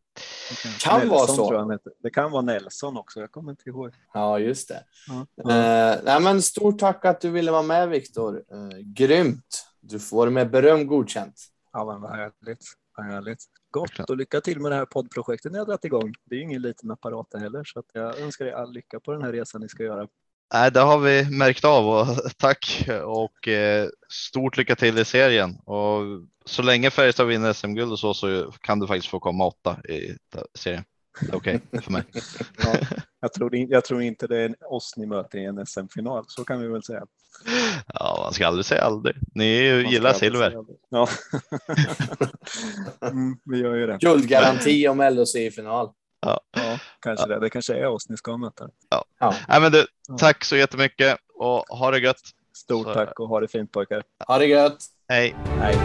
Kan Nelson, vara så. Tror jag det kan vara Nelson också. Jag kommer inte ihåg. Ja, just det. Ja. Uh, nej, men stort tack att du ville vara med, Viktor. Uh, grymt. Du får med beröm godkänt. Ja, men vad härligt. Vad härligt. Gott och lycka till med det här poddprojektet ni har dragit igång. Det är ingen liten apparat heller, så att jag önskar er all lycka på den här resan ni ska göra. Nej, det har vi märkt av och tack och eh, stort lycka till i serien. Och så länge Färjestad vinner SM-guld och så, så kan du faktiskt få komma åtta i serien. Okej okay, för mig. ja, jag, tror, jag tror inte det är oss ni möter i en SM-final, så kan vi väl säga. Ja, man ska aldrig säga aldrig. Ni gillar silver. Ja, mm, vi gör ju det. Guldgaranti om LHC i final. Ja. ja, kanske ja. det. Det kanske är oss ni ska möta. Ja. ja. Nej, men du, tack så jättemycket och ha det gött. Stort så. tack och ha det fint pojkar. Ha det gött. Hej. Hej.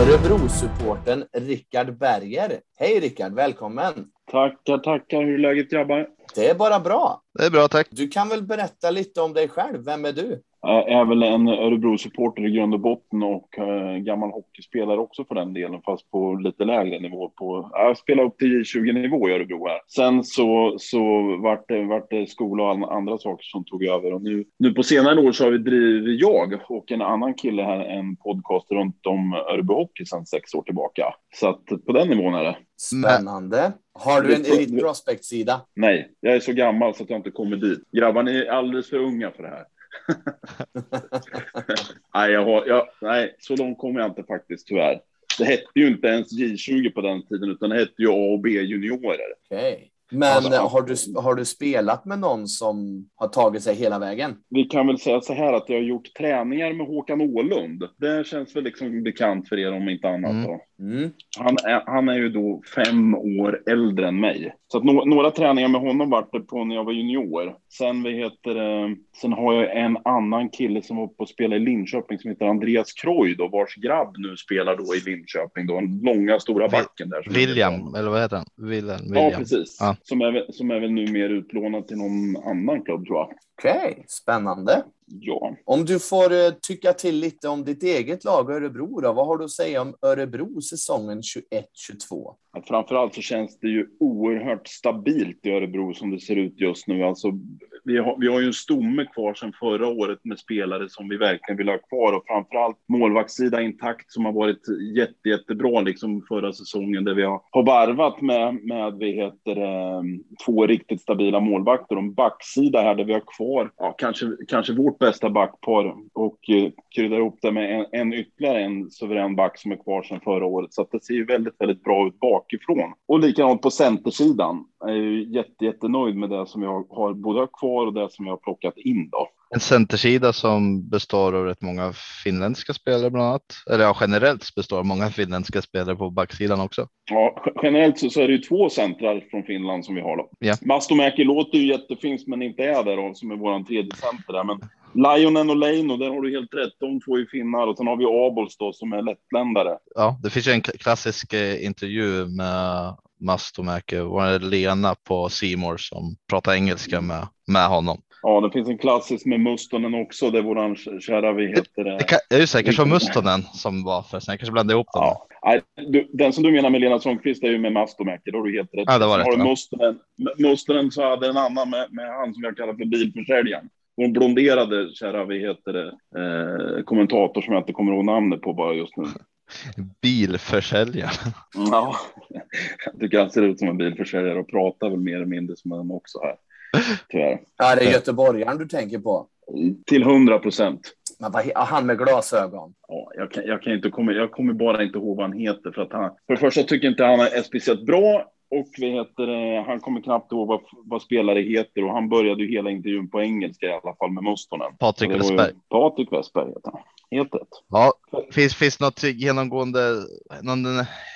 Örebro-supporten Rickard Berger. Hej Rickard, välkommen! Tackar, tackar. Hur är läget grabbar? Det är bara bra. Det är bra, tack. Du kan väl berätta lite om dig själv. Vem är du? Är väl en Örebro-supporter i grund och botten och äh, gammal hockeyspelare också för den delen, fast på lite lägre nivå. På, jag spelade upp till 20-nivå i Örebro här. Sen så, så vart det, vart det skola och andra saker som tog över. Och nu, nu på senare år så har vi drivit, jag och en annan kille här, en podcast runt om Örebro Hockey sedan sex år tillbaka. Så att på den nivån är det. Spännande. Har du en Elite Prospect-sida? Nej, jag är så gammal så att jag inte kommer dit. Grabbarna är alldeles för unga för det här. nej, jag har, jag, nej, så långt kommer jag inte faktiskt tyvärr. Det hette ju inte ens J20 på den tiden, utan det hette ju A och B juniorer. Okay. Men alltså, har, du, har du spelat med någon som har tagit sig hela vägen? Vi kan väl säga så här att jag har gjort träningar med Håkan Ålund. Det känns väl liksom bekant för er om inte annat. Mm. Mm. Han är, han är ju då fem år äldre än mig. Så att no, några träningar med honom vart det på när jag var junior. Sen, vad heter det, sen har jag en annan kille som var på att spela i Linköping som heter Andreas Kroy då, vars grabb nu spelar då i Linköping då, den långa stora backen där. William, eller vad heter han? William. Ja, precis. Ja. Som, är, väl- som är väl nu mer utlånad till någon annan klubb tror jag. Okej, spännande. Ja, Om du får eh, tycka till lite om ditt eget lag Örebro, då, vad har du att säga om Örebro säsongen 21-22? att framförallt så känns det ju oerhört stabilt i Örebro som det ser ut just nu. Alltså, vi, har, vi har ju en stomme kvar sedan förra året med spelare som vi verkligen vill ha kvar och framförallt målvaktssida intakt som har varit jätte, jättebra liksom förra säsongen där vi har, har varvat med, med vi heter, det, två riktigt stabila målvakter och en backsida här där vi har kvar ja, kanske, kanske vårt bästa backpar och eh, kryddar ihop det med en, en ytterligare en suverän back som är kvar sedan förra året. Så det ser ju väldigt, väldigt bra ut bakifrån. Och likadant på centersidan. Jag är ju jätte, jättenöjd med det som jag har både kvar och det som jag har plockat in då. En centersida som består av rätt många finländska spelare bland annat. Eller ja, generellt består många finländska spelare på backsidan också. Ja, generellt så, så är det ju två centrar från Finland som vi har då. Ja. Mastomäki låter ju jättefint men inte är där då, som är våran tredje center där. Men Lionen och Leino, där har du helt rätt. De två är finnar och sen har vi Abols då som är lettländare. Ja, det finns ju en klassisk eh, intervju med Mastomäki, var det Lena på Simor som pratar engelska med, med honom. Ja, det finns en klassisk med Mustonen också, där våran kära, vi heter det. Kan, jag är säker på Mustonen som var förresten, jag kanske blandade ihop dem. Ja. Nej, du, den som du menar med Lena Sundqvist är ju med Mastomäki, då har du helt rätt. Ja, det var har rätt, du. Mustonen, Mustonen så hade en annan med, med han som jag kallar för bilförsäljaren. Hon blonderade, kära, vi heter det, eh, kommentator som jag inte kommer ihåg namnet på bara just nu. Bilförsäljare. Ja, jag tycker han ser ut som en bilförsäljare och pratar väl mer eller mindre som en också här. Tyvärr. Ja, det är göteborgaren du tänker på. Till hundra procent. Men vad, han med glasögon. Ja, jag, kan, jag, kan inte komma, jag kommer bara inte ihåg vad han heter. För, att han, för det första tycker jag inte han är speciellt bra. Och vad heter han kommer knappt ihåg vad, vad spelare heter. Och han började ju hela intervjun på engelska i alla fall med Mustonen. Patrik Westberg. Patrik Westberg heter han. Helt rätt. Ja, finns, finns något genomgående, någon,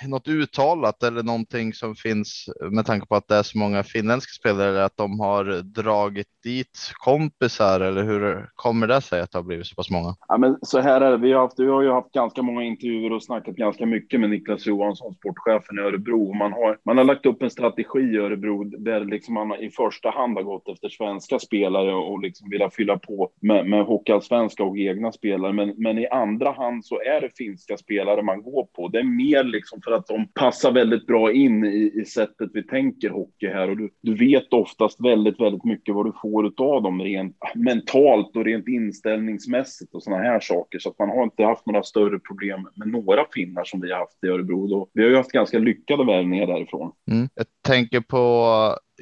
något uttalat eller någonting som finns med tanke på att det är så många finländska spelare att de har dragit dit kompisar eller hur kommer det sig att det har blivit så pass många? Ja, men så här är det. Vi har, haft, vi har ju haft ganska många intervjuer och snackat ganska mycket med Niklas Johansson, sportchefen i Örebro. Och Man har, man har lagt upp en strategi i Örebro där liksom man i första hand har gått efter svenska spelare och liksom velat fylla på med, med hockeyallsvenska och egna spelare. Men, men i andra hand så är det finska spelare man går på. Det är mer liksom för att de passar väldigt bra in i, i sättet vi tänker hockey här. Och du, du vet oftast väldigt, väldigt mycket vad du får av dem rent mentalt och rent inställningsmässigt och sådana här saker. Så att man har inte haft några större problem med några finnar som vi har haft i Örebro. Då. Vi har ju haft ganska lyckade värvningar därifrån. Mm. Jag tänker på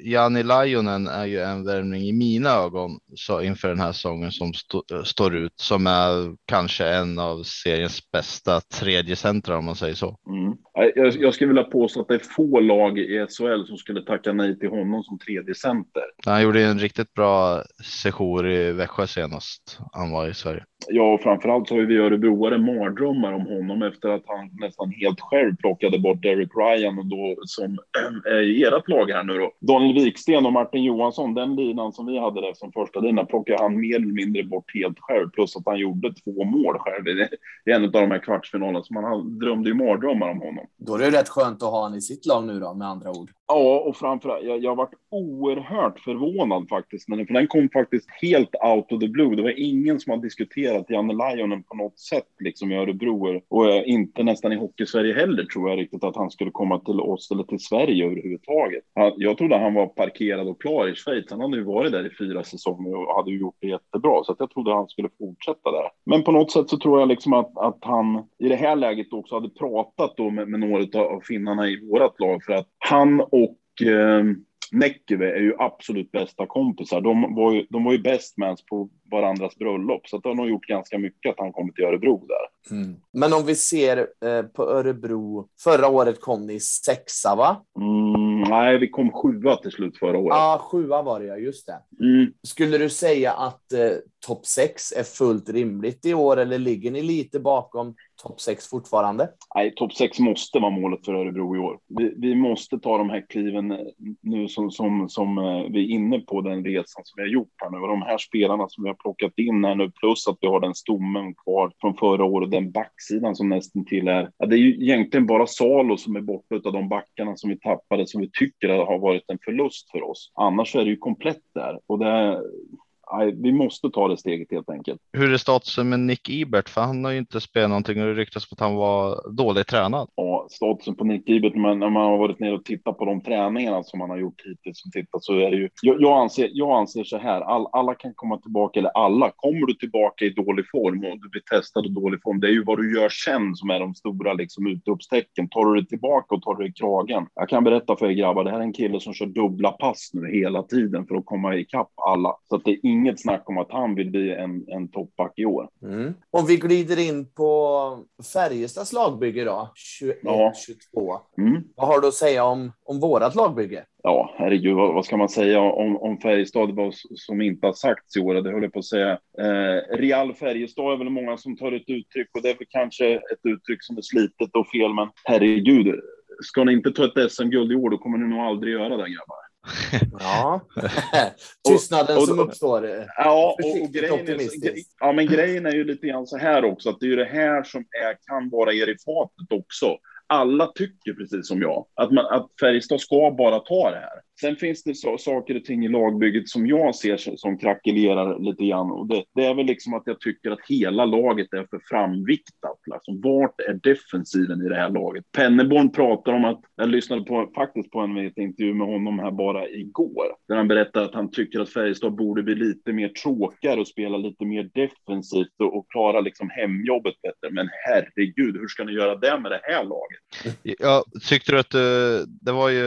Jani Lajonen är ju en värvning i mina ögon så inför den här säsongen som st står ut som är kanske en av seriens bästa tredje centra om man säger så. Mm. Jag, jag skulle vilja påstå att det är få lag i SHL som skulle tacka nej till honom som tredje center. Han gjorde en riktigt bra sejour i Växjö senast han var i Sverige. Ja, och framförallt så har vi örebroare mardrömmar om honom efter att han nästan helt själv plockade bort Derek Ryan och då som är i ert lag här nu då. Daniel Wiksten och Martin Johansson, den linan som vi hade där som första lina plockade han mer eller mindre bort helt själv. Plus att han gjorde två mål själv i en av de här kvartsfinalerna. Så man drömde ju mardrömmar om honom. Då är det rätt skönt att ha han i sitt lag nu då, med andra ord. Ja, och framförallt, jag, jag varit oerhört förvånad faktiskt. Men för den kom faktiskt helt out of the blue. Det var ingen som har diskuterat Janne Lajonen på något sätt liksom i Örebro. Och inte nästan i Hockeysverige heller tror jag riktigt att han skulle komma till oss eller till Sverige överhuvudtaget. Han, jag trodde han var parkerad och klar i Schweiz. Han hade ju varit där i fyra säsonger och hade ju gjort det jättebra. Så att jag trodde han skulle fortsätta där. Men på något sätt så tror jag liksom att, att han i det här läget också hade pratat då med, med några av finnarna i vårat lag för att han och eh, Näckyve är ju absolut bästa kompisar. De var ju, de var ju best mans på varandras bröllop, så att det har nog gjort ganska mycket att han kommit till Örebro där. Mm. Men om vi ser eh, på Örebro. Förra året kom ni sexa, va? Mm, nej, vi kom sjua till slut förra året. Ja, ah, sjua var det, ja. Just det. Mm. Skulle du säga att eh, topp sex är fullt rimligt i år eller ligger ni lite bakom topp sex fortfarande? Nej, topp sex måste vara målet för Örebro i år. Vi, vi måste ta de här kliven eh, nu som, som, som eh, vi är inne på den resan som vi har gjort här nu. Och de här spelarna som vi har plockat in här nu, plus att vi har den stommen kvar från förra året, den backsidan som nästan till är. Ja, det är ju egentligen bara Salo som är borta av de backarna som vi tappade, som vi tycker har varit en förlust för oss. Annars är det ju komplett där och det vi måste ta det steget helt enkelt. Hur är statusen med Nick Ibert? För han har ju inte spelat någonting och det ryktas att han var dåligt tränad. Ja, statusen på Nick Ibert, men när man har varit nere och tittat på de träningarna som han har gjort hittills och tittat så är det ju. Jag, jag anser, jag anser så här. All, alla kan komma tillbaka, eller alla kommer du tillbaka i dålig form och du blir testad i dålig form. Det är ju vad du gör sen som är de stora liksom utropstecken. Tar du det tillbaka och tar du i kragen. Jag kan berätta för er grabbar. Det här är en kille som kör dubbla pass nu hela tiden för att komma ikapp alla, så att det är inget snack om att han vill bli en, en toppback i år. Mm. Om vi glider in på Färjestads lagbygge då, 21-22. Ja. Mm. Vad har du att säga om, om vårat lagbygge? Ja, herregud, vad, vad ska man säga om, om Färjestad vad som inte har sagts i år? Det höll jag på att säga. Eh, Real Färjestad är väl många som tar ett uttryck och det är väl kanske ett uttryck som är slitet och fel, men herregud, ska ni inte ta ett SM-guld i år, då kommer ni nog aldrig göra det, grabbar. Ja, tystnaden och, och, som uppstår. Ja, och, och grejen är, ja, men grejen är ju lite grann så här också, att det är ju det här som är, kan vara er i fatet också. Alla tycker precis som jag, att, man, att Färjestad ska bara ta det här. Sen finns det så, saker och ting i lagbygget som jag ser som, som krackelerar lite grann. Och det, det, är väl liksom att jag tycker att hela laget är för framviktat. Liksom, vart är defensiven i det här laget? Penneborn pratar om att, jag lyssnade på, faktiskt på en intervju med honom här bara igår, där han berättar att han tycker att Färjestad borde bli lite mer tråkigare och spela lite mer defensivt och, och klara liksom hemjobbet bättre. Men herregud, hur ska ni göra det med det här laget? Ja, tyckte du att eh, det var ju,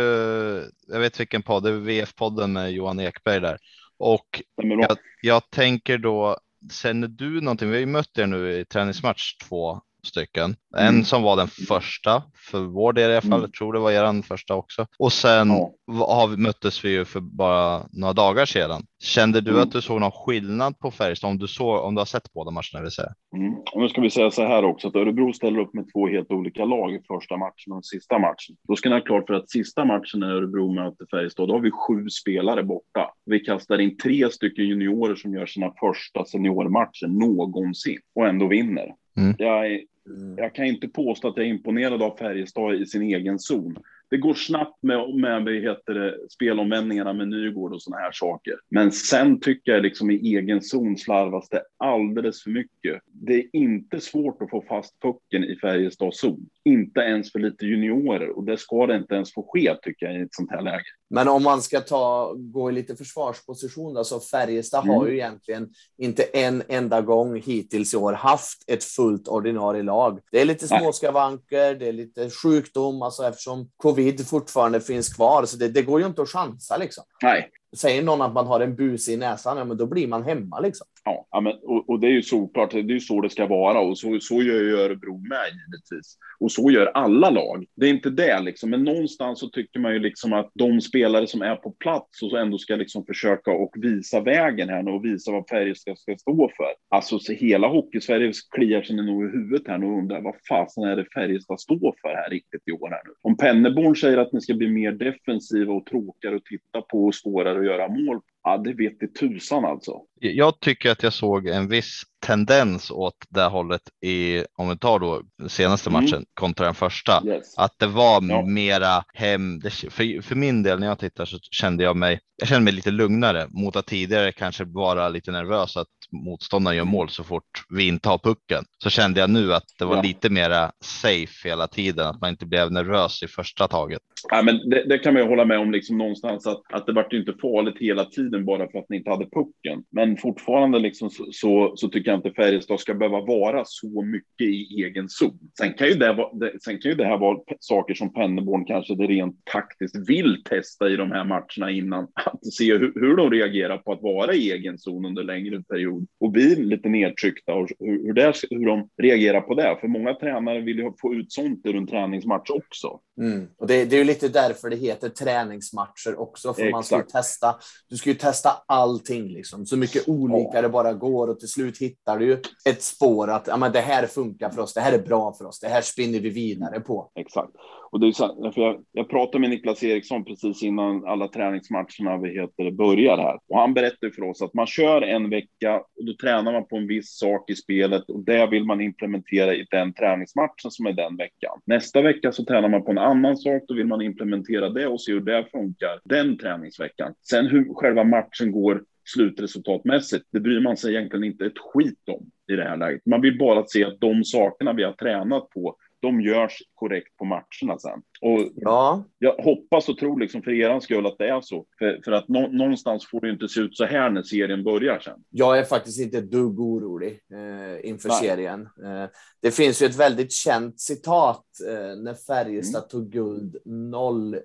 jag vet vilken podd, det är VF-podden med Johan Ekberg där. Och jag, jag, tänker då, känner du någonting? Vi har ju mött er nu i träningsmatch två stycken. Mm. En som var den första för vår del i alla fall. Mm. Tror det var er första också. Och sen ja. vi, möttes vi ju för bara några dagar sedan. Kände du mm. att du såg någon skillnad på Färjestad om du såg om du har sett båda matcherna? Vill säga? Mm. Nu ska vi säga så här också att Örebro ställer upp med två helt olika lag i första matchen och sista matchen. Då ska ni ha klart för att sista matchen när Örebro möter Färjestad, då har vi sju spelare borta. Vi kastar in tre stycken juniorer som gör sina första seniormatcher någonsin och ändå vinner. Mm. Jag, mm. jag kan inte påstå att jag är imponerad av Färjestad i sin egen zon det går snabbt med, med vad heter det, spelomvändningarna med Nygård och sådana här saker. Men sen tycker jag liksom i egen zon slarvas det alldeles för mycket. Det är inte svårt att få fast pucken i Färjestads zon. Inte ens för lite juniorer och det ska det inte ens få ske tycker jag i ett sånt här läge. Men om man ska ta, gå i lite försvarsposition, då, så Färjestad mm. har ju egentligen inte en enda gång hittills i år haft ett fullt ordinarie lag. Det är lite småskavanker, det är lite sjukdom, alltså eftersom covid fortfarande finns kvar, så det, det går ju inte att chansa liksom. Nej. Säger någon att man har en bus i näsan, ja, men då blir man hemma liksom. Ja, men, och, och, det är ju såklart, det är ju så det ska vara och så, så gör ju Örebro med givetvis. Och så gör alla lag. Det är inte det liksom, men någonstans så tycker man ju liksom att de spelare som är på plats och så ändå ska liksom försöka och visa vägen här nu och visa vad Färjestad ska stå för. Alltså så hela hockeysverige kliar sig nog i huvudet här nu och undrar vad fasen är det Färjestad står för här riktigt i år här nu. Om Penneborn säger att ni ska bli mer defensiva och tråkigare att titta på och svårare att göra mål Ja, det vet i tusan alltså. Jag tycker att jag såg en viss tendens åt det hållet i, om vi tar då senaste mm. matchen kontra den första, yes. att det var ja. mera hem. För, för min del när jag tittar så kände jag mig, jag kände mig lite lugnare mot att tidigare kanske vara lite nervös att motståndaren gör mål så fort vi inte har pucken. Så kände jag nu att det var ja. lite mera safe hela tiden, att man inte blev nervös i första taget. Ja, men det, det kan man ju hålla med om liksom någonstans att, att det vart inte farligt hela tiden bara för att ni inte hade pucken. Men fortfarande liksom så, så, så tycker jag inte Färjestad ska behöva vara så mycket i egen zon. Sen kan ju det, vara, sen kan ju det här vara saker som Penneborn kanske det rent taktiskt vill testa i de här matcherna innan. Att se hur, hur de reagerar på att vara i egen zon under längre period och bli lite nedtryckta och hur, hur, det, hur de reagerar på det. För många tränare vill ju få ut sånt ur en träningsmatch också. Mm. Och det, det är ju lite därför det heter träningsmatcher också, för man ska ju Exakt. testa. Du ska ju testa allting liksom, så mycket olika Ja. det bara går och till slut hittar du ju ett spår att ja, men det här funkar för oss. Det här är bra för oss. Det här spinner vi vidare på. Exakt. Och det är så, för jag, jag pratade med Niklas Eriksson precis innan alla träningsmatcherna vi heter, börjar här. Och han berättade för oss att man kör en vecka och då tränar man på en viss sak i spelet och det vill man implementera i den träningsmatchen som är den veckan. Nästa vecka så tränar man på en annan sak, då vill man implementera det och se hur det funkar den träningsveckan. Sen hur själva matchen går slutresultatmässigt, det bryr man sig egentligen inte ett skit om i det här läget. Man vill bara se att de sakerna vi har tränat på, de görs korrekt på matcherna sen. Och Ja, jag hoppas och tror liksom för er skull att det är så. För, för att nå, någonstans får det inte se ut så här när serien börjar sen. jag är faktiskt inte ett dugg orolig eh, inför Nej. serien. Eh, det finns ju ett väldigt känt citat eh, när Färjestad tog guld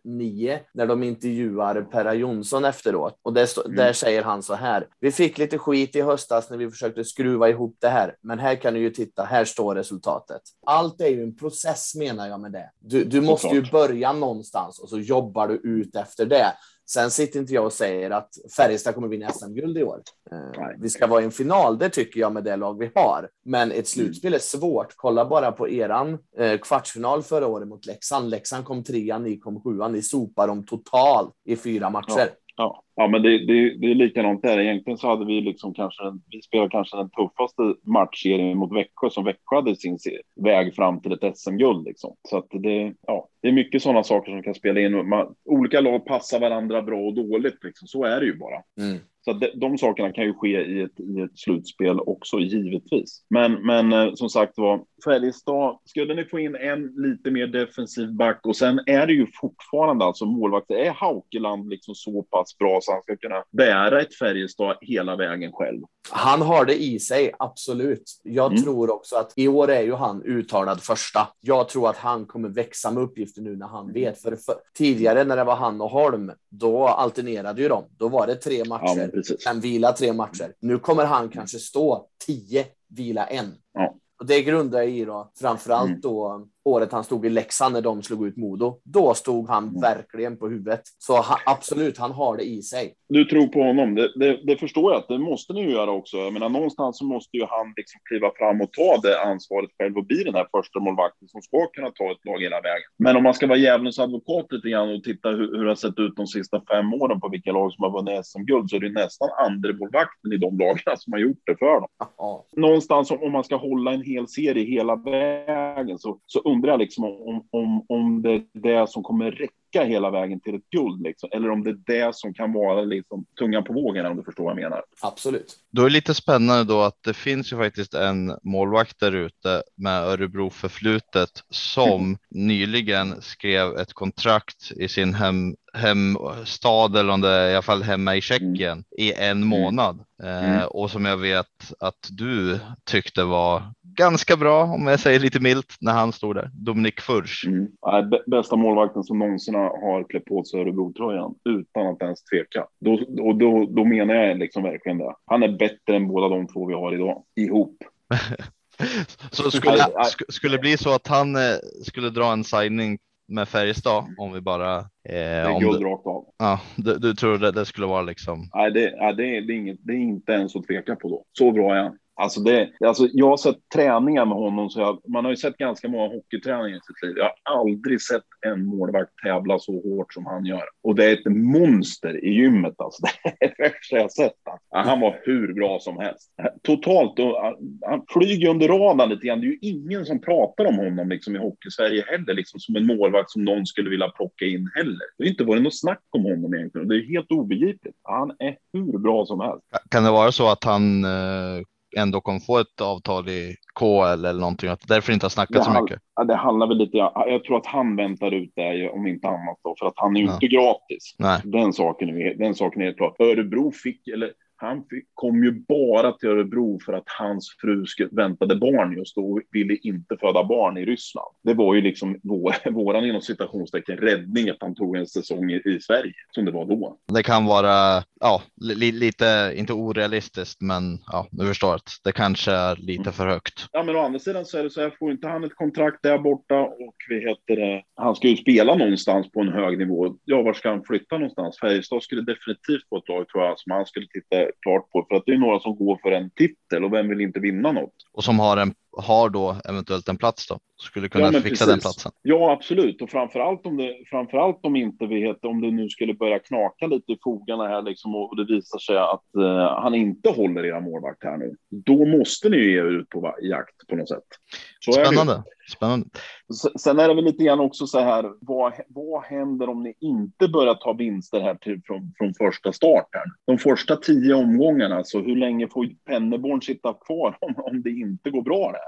09 när de intervjuar Perra Jonsson efteråt. Och där, Mm. där säger han så här. Vi fick lite skit i höstas när vi försökte skruva ihop det här, men här kan du ju titta. Här står resultatet. Allt är ju en process menar jag med det. Du, du måste ju börja någonstans och så jobbar du ut efter det. Sen sitter inte jag och säger att Färjestad kommer vinna SM-guld i år. Eh, Nej. Vi ska vara i en final, det tycker jag med det lag vi har. Men ett slutspel är svårt. Kolla bara på eran eh, kvartsfinal förra året mot Leksand. Leksand kom trea, ni kom sjua. Ni sopar dem totalt i fyra matcher. Ja, ja Ja, men det, det, det är likadant där. Egentligen så hade vi liksom kanske, den- vi spelade kanske den tuffaste matchserien mot Växjö som Växjö hade sin väg fram till ett SM-guld liksom. Så att det, ja, det är mycket sådana saker som kan spela in. Man, olika lag passar varandra bra och dåligt liksom. Så är det ju bara. Mm. Så de, de sakerna kan ju ske i ett, i ett slutspel också, givetvis. Men, men eh, som sagt var, Färjestad, skulle ni få in en lite mer defensiv back och sen är det ju fortfarande alltså målvakt, är Haukeland liksom så pass bra så han ska kunna bära ett Färjestad hela vägen själv? Han har det i sig, absolut. Jag Mm. tror också att i år är ju han uttalad första. Jag tror att han kommer växa med uppgifter nu när han vet. För, för tidigare när det var han och Holm, då alternerade ju de. Då var det tre Ja, men precis. Sen vila tre matcher. Nu kommer han kanske stå tio, vila en. Ja. Och det grundar jag i då, framförallt Mm. då året han stod i Leksand när de slog ut Modo. Då stod han Mm. verkligen på huvudet. Så ha, absolut, han har det i sig. Du tror på honom, det, det, det förstår jag att det måste ni ju göra också. Jag menar, någonstans så måste ju han liksom kliva fram och ta det ansvaret själv och bli den här första målvakten som ska kunna ta ett lag hela vägen. Men om man ska vara djävulens advokat lite grann och titta hur, hur det har sett ut de sista fem åren på vilka lag som har vunnit SM-guld så är det nästan andra målvakten i de lagen som har gjort det för dem. Någonstans om, om man ska hålla en hel serie hela vägen så, så undrar liksom om, om, om det är det som kommer räcka hela vägen till ett guld liksom. Eller om det är det som kan vara liksom tungan på vågen om du förstår vad jag menar. Absolut. Då är det lite spännande då att det finns ju faktiskt en målvakt där ute med Örebro förflutet som nyligen skrev ett kontrakt i sin hem, hemstad eller om det är i alla fall hemma i Tjeckien i en månad. Eh, Mm. och som jag vet att du tyckte var ganska bra om jag säger lite milt när han stod där. Dominik Furch. Mm. Bästa målvakten som någonsin har klätt på sig Örebro-tröjan utan att ens tveka. Då, och då, då menar jag liksom verkligen det. Han är bättre än båda de två vi har idag ihop. Så skulle, sk- skulle det bli så att han eh, skulle dra en signing med Färjestad om vi bara eh, Det är guld rakt av. ja, du, du tror det, det skulle vara liksom Nej, det, nej, det, är, det, är inget, det är inte ens att tveka på då. Så bra är han. Alltså det, alltså jag har sett träningar med honom, så jag, man har ju sett ganska många hockeyträningar i sitt liv. Jag har aldrig sett en målvakt tävla så hårt som han gör. Och det är ett monster i gymmet. Alltså. Det är det värsta jag sett. Alltså. Han var hur bra som helst. Totalt, han flyger under radarn lite grann. Det är ju ingen som pratar om honom liksom, i Hockeysverige heller, liksom, som en målvakt som någon skulle vilja plocka in heller. Det har inte varit något snack om honom egentligen. Det är helt obegripligt. Han är hur bra som helst. Kan det vara så att han eh, ändå kommer få ett avtal i KL eller någonting? Att därför inte har snackat så mycket? Ja, det handlar väl lite, jag tror att han väntar ut det om inte annat då, för att han är ju Ja. inte gratis. Nej. Den saken, är, den saken är helt klar. Örebro fick, eller Han kom ju bara till Örebro för att hans fru väntade barn just då och ville inte föda barn i Ryssland. Det var ju liksom vår, våran inom citationstecken räddning att han tog en säsong i, i Sverige som det var då. Det kan vara ja, li, lite, inte orealistiskt, men ja, du förstår att det kanske är lite för högt. Ja, men å andra sidan så är det så här, får inte han ett kontrakt där borta och vi heter det, han ska ju spela någonstans på en hög nivå. Ja, var ska han flytta någonstans? Färjestad skulle definitivt få ett lag tror jag som han skulle titta klart på för att det är några som går för en titel och vem vill inte vinna något? Och som har en har då eventuellt en plats då skulle kunna ja, fixa precis. den platsen. Ja, absolut. Och framför allt om det framför allt om inte vet om det nu skulle börja knaka lite i fogarna här liksom och det visar sig att uh, han inte håller era målvakt här nu. Då måste ni ju ge er ut på jakt på något sätt. Så Spännande. Spännande. Sen är det väl lite grann också så här. Vad, vad händer om ni inte börjar ta vinster här till, från, från första starten? De första tio omgångarna, så hur länge får Penneborn sitta kvar om, om det inte går bra där?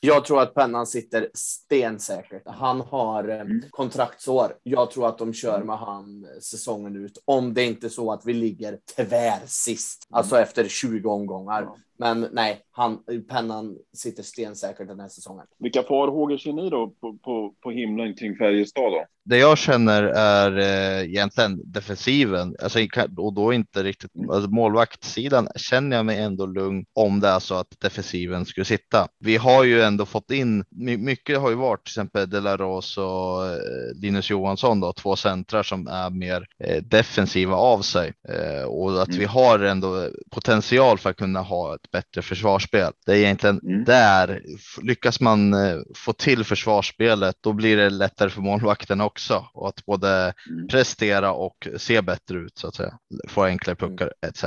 Jag tror att pennan sitter stensäkert. Han har eh, mm. kontraktsår. Jag tror att de kör med han säsongen ut. Om det inte är så att vi ligger tvär sist, alltså mm. efter 20 omgångar. Ja. Men nej, han, pennan sitter stensäkert den här säsongen. Vilka farhågor ser ni då på, på, på himlen kring Färjestad då? Det jag känner är eh, egentligen defensiven, alltså, och då inte riktigt alltså, målvaktssidan känner jag mig ändå lugn om det är så att defensiven skulle sitta. Vi har ju ändå fått in mycket har ju varit till exempel Delaros och eh, Linus Johansson då, två centrar som är mer eh, defensiva av sig eh, och att mm. vi har ändå potential för att kunna ha ett bättre försvarsspel. Det är egentligen mm. där lyckas man få till försvarsspelet, då blir det lättare för målvakten också och att både mm. prestera och se bättre ut så att säga. Få enklare puckar mm. etc.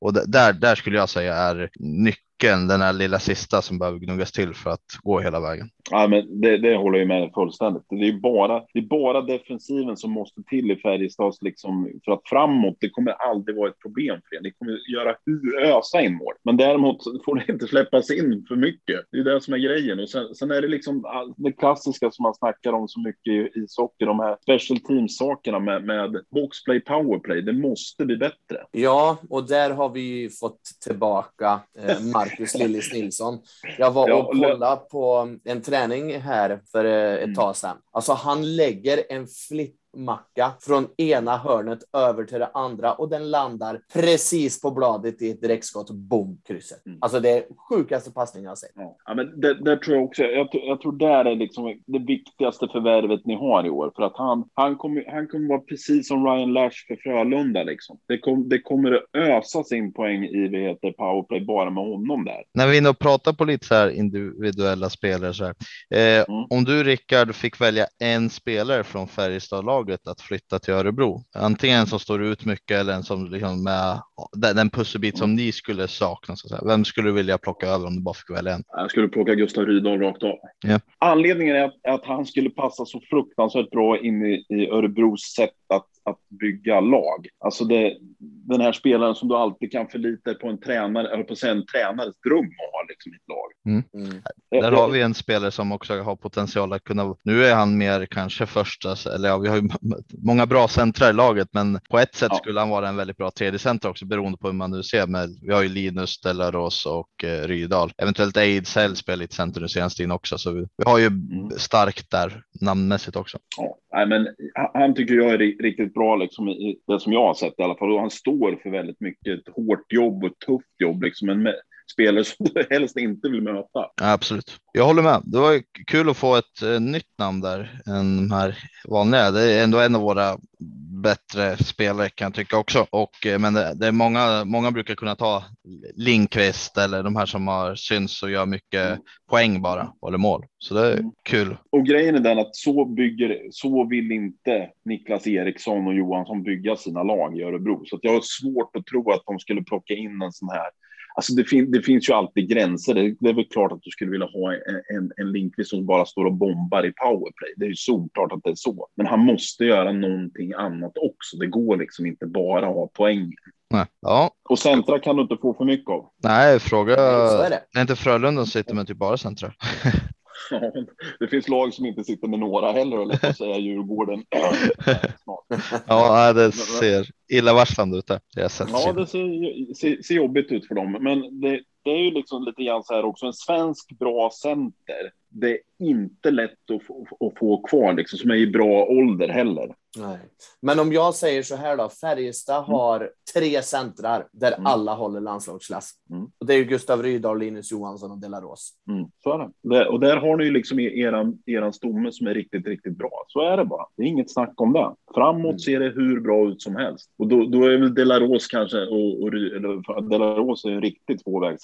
Och där, där skulle jag säga är nyckeln, den här lilla sista som behöver gnuggas till för att gå hela vägen. Ja, men det, det håller jag med fullständigt. Det är bara, det är bara defensiven som måste till i Färjestads liksom för att framåt. Det kommer aldrig vara ett problem för er. Ni kommer göra hur ösa in mål, men däremot får det inte släppas in för mycket. Det är det som är grejen och sen, sen är det liksom det klassiska som man snackar om så mycket i ishockey. De här special teams sakerna med, med boxplay, powerplay. Det måste bli bättre. Ja, och där har vi fått tillbaka eh, Marcus Lillis Nilsson. Jag var och kollade på en träning här för eh, ett mm. tag sedan. Alltså han lägger en flipp macka från ena hörnet över till det andra och den landar precis på bladet i ett direktskott. Boom, krysset. Mm. Alltså det är sjukaste passningen jag har sett. Ja, men det, det tror jag också. Jag, jag, tror där är liksom det viktigaste förvärvet ni har i år för att han, han kommer, han kommer vara precis som Ryan Lash för Frölunda liksom. Det, kom, det kommer att ösas in poäng i det heter powerplay bara med honom där. När vi är inne och pratar på lite så här individuella spelare så här. Eh, mm. Om du Rickard fick välja en spelare från Färjestad laget att flytta till Örebro. Antingen en som står ut mycket eller en som liksom med den, pusselbit som ni skulle sakna. Så att säga. Vem skulle du vilja plocka över om du bara fick välja en? Jag skulle plocka Gustav Rydahl rakt av. Yeah. Anledningen är att, att, han skulle passa så fruktansvärt bra in i, i Örebros sätt att att bygga lag. Alltså det, den här spelaren som du alltid kan förlita dig på en tränare, eller på en tränares dröm att ha liksom ett lag. Mm. Mm. Där har vi en spelare som också har potential att kunna, nu är han mer kanske första, eller ja, vi har ju många bra centrar i laget, men på ett sätt ja. skulle han vara en väldigt bra tredje center också beroende på hur man nu ser. Men vi har ju Linus, Delaros och eh, Rydahl. Eventuellt Ejdsell spelar lite center nu senaste tiden också, så vi, vi har ju mm. starkt där namnmässigt också. Ja. Nej, men han tycker jag är riktigt bra, liksom, i det som jag har sett i alla fall. Och han står för väldigt mycket ett hårt jobb och ett tufft jobb. Liksom. En spelare som du helst inte vill möta. Absolut. Jag håller med. Det var kul att få ett uh, nytt namn där än de här vanliga. Det är ändå en av våra bättre spelare kan jag tycka också. Och, uh, men det, det, är många, många brukar kunna ta Linkvist eller de här som har syns och gör mycket mm. poäng bara eller mål. Så det är mm. kul. Och grejen är den att så bygger, så vill inte Niklas Eriksson och Johansson bygga sina lag i Örebro. Så jag har svårt att tro att de skulle plocka in en sån här Alltså det, fin det, finns ju alltid gränser. Det, det, är väl klart att du skulle vilja ha en, en, en Lindqvist som bara står och bombar i powerplay. Det är ju solklart att det är så. Men han måste göra någonting annat också. Det går liksom inte bara att ha poäng. Nej. Ja. Och centra kan du inte få för mycket av. Nej, fråga. Är det. det är inte Frölunda som sitter med typ bara centra. det finns lag som inte sitter med några heller, eller på att säga Djurgården. ja, det ser illavarslande ut där. Det ja, det ser, ser, ser, jobbigt ut för dem. Men det, det är ju liksom lite grann så här också. En svensk bra center. Det är inte lätt att få, att få kvar liksom, som är i bra ålder heller. Nej. Men om jag säger så här då, Färjestad mm. har tre centrar där mm. alla håller landslagsklass. Mm. Och det är Gustav Rydahl, Linus Johansson och Delaros. Mm. Så är det. Och där har ni ju liksom eran, eran stomme som är riktigt, riktigt bra. Så är det bara. Det är inget snack om det. Framåt mm. ser det hur bra ut som helst. Och då, då är väl Delaros kanske, och, och eller, Delaros är en riktigt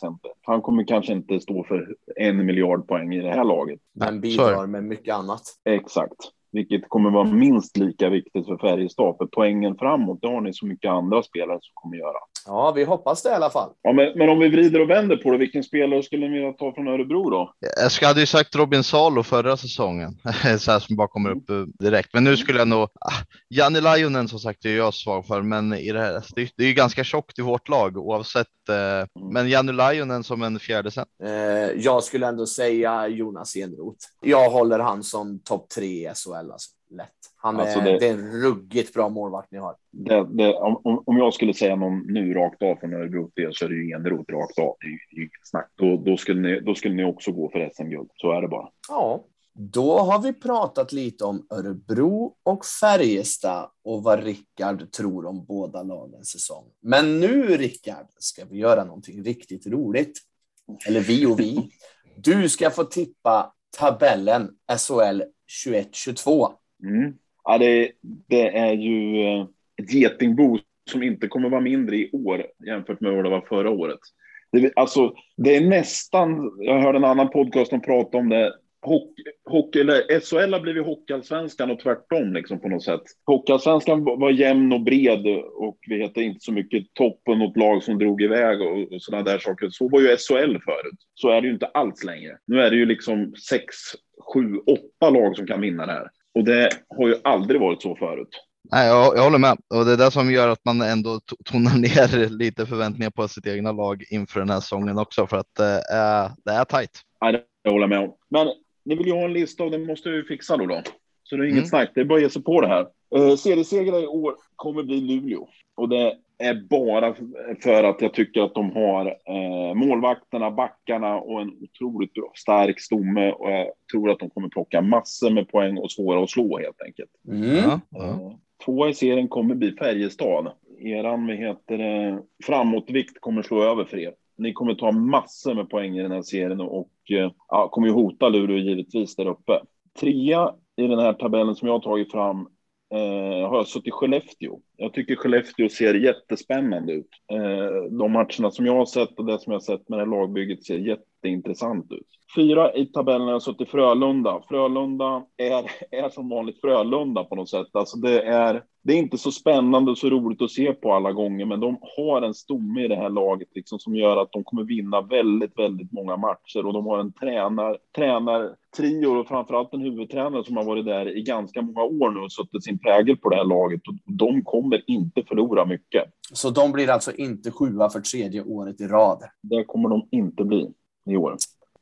tvåvägscenter. Han kommer kanske inte stå för en miljard poäng i det här laget. Men bidrar med mycket annat. Exakt vilket kommer vara minst lika viktigt för Färjestad. För poängen framåt, det har ni så mycket andra spelare som kommer göra. Ja, vi hoppas det i alla fall. Ja, men, men om vi vrider och vänder på det, vilken spelare skulle ni vilja ta från Örebro då? Jag hade ju sagt Robin Salo förra säsongen, så här som bara kommer upp eh, direkt. Men nu skulle jag nog, ah, Janne Lajonen som sagt är jag svag för, men i det, här, det är ju ganska tjockt i vårt lag oavsett. Eh, mm. men Janne Lajonen som en fjärde sen. Eh, jag skulle ändå säga Jonas Enroth. Jag håller han som topp tre i SHL alltså. Lätt. Han är, alltså det, det, är en ruggigt bra målvakt ni har. Det, det, om, om jag skulle säga någon nu rakt av från Örebro del så är det ju Eneroth rakt av. Det är ju inget snack. Då, då, skulle ni, då skulle ni också gå för SM-guld. Så är det bara. Ja, då har vi pratat lite om Örebro och Färjestad och vad Rickard tror om båda lagens säsong. Men nu, Rickard, ska vi göra någonting riktigt roligt. Eller vi och vi. Du ska få tippa tabellen SHL 21-22. Mm. Ja, det, det, är ju eh, ett getingbo som inte kommer vara mindre i år jämfört med vad det var förra året. Det, alltså, det är nästan, jag hörde en annan podcast som pratade om det, hockey, hockey, eller SHL har blivit Hockeyallsvenskan och tvärtom liksom på något sätt. Hockeyallsvenskan var jämn och bred och vi hette inte så mycket topp och något lag som drog iväg och, och sådana där saker. Så var ju SHL förut. Så är det ju inte alls längre. Nu är det ju liksom sex, sju, åtta lag som kan vinna det här. Och det har ju aldrig varit så förut. Nej, jag, jag håller med och det är det som gör att man ändå tonar ner lite förväntningar på sitt egna lag inför den här säsongen också för att det är, det är tajt. Nej, det håller jag med om. Men ni vill ju ha en lista och den måste vi fixa då. då. Så det är inget mm. snack, det är bara att ge sig på det här. Eh, seriesegrare i år kommer bli Luleå och det är bara för att jag tycker att de har eh, målvakterna, backarna och en otroligt bra, stark stomme och jag tror att de kommer plocka massor med poäng och svåra att slå helt enkelt. Mm. Ja, ja. Eh, två i serien kommer bli Färjestad. Eran vad heter det, framåtvikt kommer slå över för er. Ni kommer ta massor med poäng i den här serien och eh, ja, kommer ju hota Luleå givetvis där uppe. Trea i den här tabellen som jag har tagit fram eh, har jag suttit i Skellefteå. Jag tycker Skellefteå ser jättespännande ut. Eh, de matcherna som jag har sett och det som jag har sett med det här lagbygget ser jätteintressant ut. Fyra i tabellen har jag suttit i Frölunda. Frölunda är, är som vanligt Frölunda på något sätt. Alltså det är det är inte så spännande och så roligt att se på alla gånger, men de har en stomme i det här laget liksom, som gör att de kommer vinna väldigt, väldigt många matcher och de har en tränar, tränartrio och framförallt en huvudtränare som har varit där i ganska många år nu och suttit sin prägel på det här laget och de kommer inte förlora mycket. Så de blir alltså inte sjua för tredje året i rad? Det kommer de inte bli i år.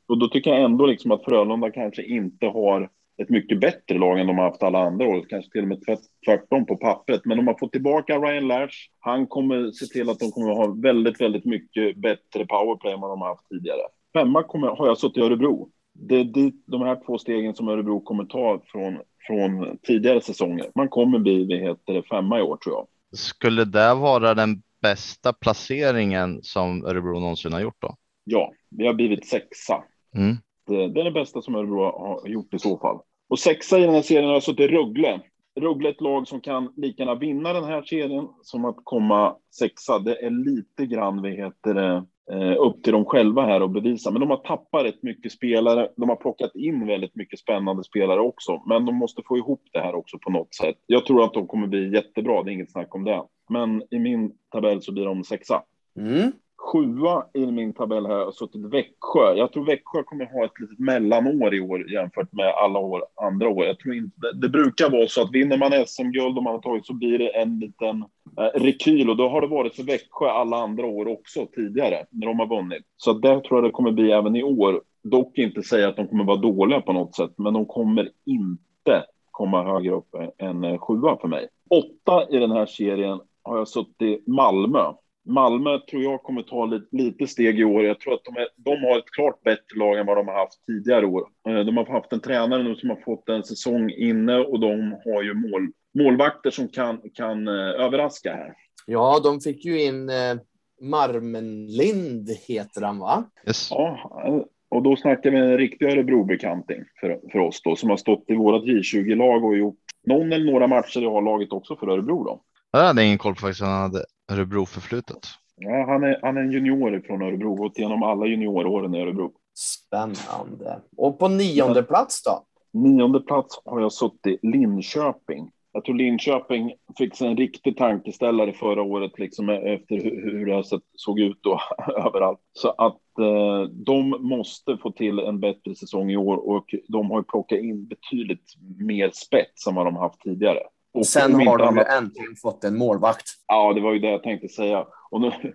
Och då tycker jag ändå liksom att Frölunda kanske inte har ett mycket bättre lag än de har haft alla andra år, kanske till och med tvärtom på pappret. Men de har fått tillbaka Ryan Lash. Han kommer se till att de kommer ha väldigt, väldigt mycket bättre powerplay än vad de har haft tidigare. Femma kommer, har jag suttit i Örebro. Det är dit, de här två stegen som Örebro kommer ta från, från tidigare säsonger. Man kommer bli det heter femma i år tror jag. Skulle det vara den bästa placeringen som Örebro någonsin har gjort då? Ja, vi har blivit sexa. Mm. Det, det är det bästa som Örebro har gjort i så fall. Och sexa i den här serien har suttit Rögle. Rögle är ett lag som kan lika gärna vinna den här serien som att komma sexa. Det är lite grann, vad heter det, Eh, upp till dem själva här att bevisa. Men de har tappat rätt mycket spelare. De har plockat in väldigt mycket spännande spelare också. Men de måste få ihop det här också på något sätt. Jag tror att de kommer bli jättebra, det är inget snack om det. Men i min tabell så blir de sexa. Mm. Sjua i min tabell har jag suttit Växjö. Jag tror Växjö kommer ha ett litet mellanår i år jämfört med alla år, andra år. Jag tror inte, det brukar vara så att vinner man SM-guld och man har tagit så blir det en liten eh, rekyl och då har det varit för Växjö alla andra år också tidigare när de har vunnit. Så där tror jag det kommer bli även i år. Dock inte säga att de kommer vara dåliga på något sätt, men de kommer inte komma högre upp än sjua för mig. Åtta i den här serien har jag suttit Malmö. Malmö tror jag kommer ta lite, lite steg i år. Jag tror att de, är, de, har ett klart bättre lag än vad de har haft tidigare år. Eh, de har haft en tränare nu som har fått en säsong inne och de har ju mål, målvakter som kan, kan överraska här. Ja, de fick ju in eh, Marmenlind heter han va? Yes. Ja, och då snackar vi en riktig Örebro-bekanting för, för oss då, som har stått i vårat J20-lag och gjort någon eller några matcher i A-laget också för Örebro då. Jag hade ingen koll på faktiskt han hade Örebro-förflutet. Ja, han är, han är en junior från Örebro, gått igenom alla junioråren i Örebro. Spännande. Och på nionde plats då? Nionde plats har jag suttit Linköping. Jag tror Linköping fick sig en riktig tankeställare förra året, liksom efter hur det såg ut då, överallt. Så att eh, de måste få till en bättre säsong i år och de har plockat in betydligt mer spets än vad de haft tidigare. Och Sen har de annat... äntligen fått en målvakt. Ja, det var ju det jag tänkte säga. Och nu,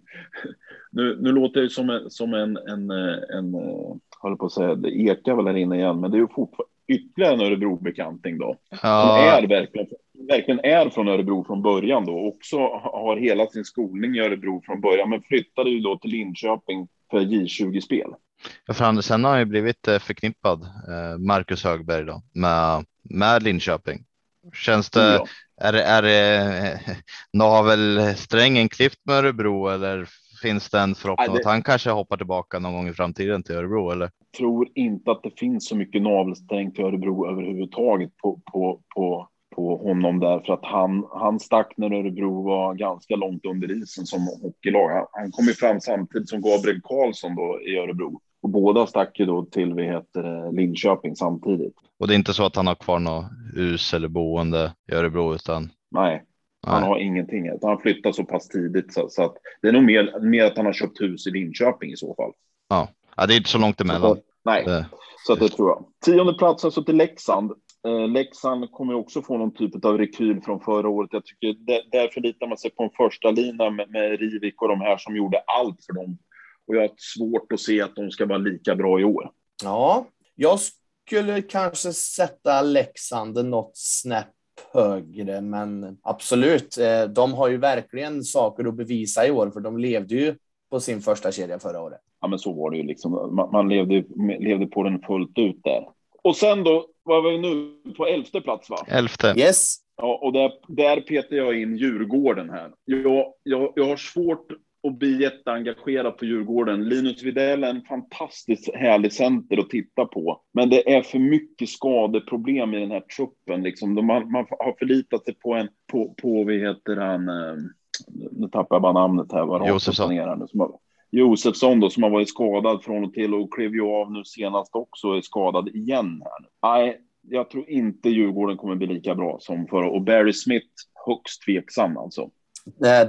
nu, nu låter det som en, som en, en, en, håller på att säga, det ekar väl här inne igen, men det är ju fortfarande ytterligare en Örebro-bekanting då. Ja. Som är verkligen, verkligen är från Örebro från början då. Också har hela sin skolning i Örebro från början, men flyttade ju då till Linköping för J20-spel. Ja, för han, sen har han ju blivit eh, förknippad, eh, Marcus Högberg då, med, med Linköping. Känns det, ja. är, är det navelsträngen klippt med Örebro eller finns det en förhoppning ja, det... att han kanske hoppar tillbaka någon gång i framtiden till Örebro? Eller? Jag tror inte att det finns så mycket navelsträng till Örebro överhuvudtaget på, på, på, på honom där för att han, han stack när Örebro var ganska långt under isen som hockeylag. Han, han kom ju fram samtidigt som Gabriel Karlsson då i Örebro. Och båda stack ju då till vi heter, Linköping samtidigt. Och det är inte så att han har kvar något hus eller boende i Örebro utan? Nej, han Nej. har ingenting. Han flyttar så pass tidigt så, så, att det är nog mer, mer att han har köpt hus i Linköping i så fall. Ja, ja det är inte så långt emellan. Så, nej, det. så att det tror jag. Tionde plats alltså till Leksand. Eh, Leksand kommer också få någon typ av rekyl från förra året. Jag tycker där, där förlitar man sig på en första lina med, med Rivik och de här som gjorde allt för dem. Och jag har svårt att se att de ska vara lika bra i år. Ja, jag skulle kanske sätta Leksand något snäpp högre, men absolut, eh, de har ju verkligen saker att bevisa i år, för de levde ju på sin första kedja förra året. Ja, men så var det ju liksom. Man, man levde, levde på den fullt ut där. Och sen då var vi nu på elfte plats, va? Elfte. Yes. Ja, och där, där petar jag in Djurgården här. Jag, jag, jag har svårt och bli jätteengagerad på Djurgården. Linus Widell är en fantastiskt härlig center att titta på. Men det är för mycket skadeproblem i den här truppen. Liksom. De, man, man har förlitat sig på en, på, på vad heter han, eh, nu tappar jag bara namnet här. Vad Josefsson. Josefsson då, som har varit skadad från och till och klev ju av nu senast också och är skadad igen här. Nej, jag tror inte Djurgården kommer bli lika bra som förra. Och Barry Smith, högst tveksam alltså.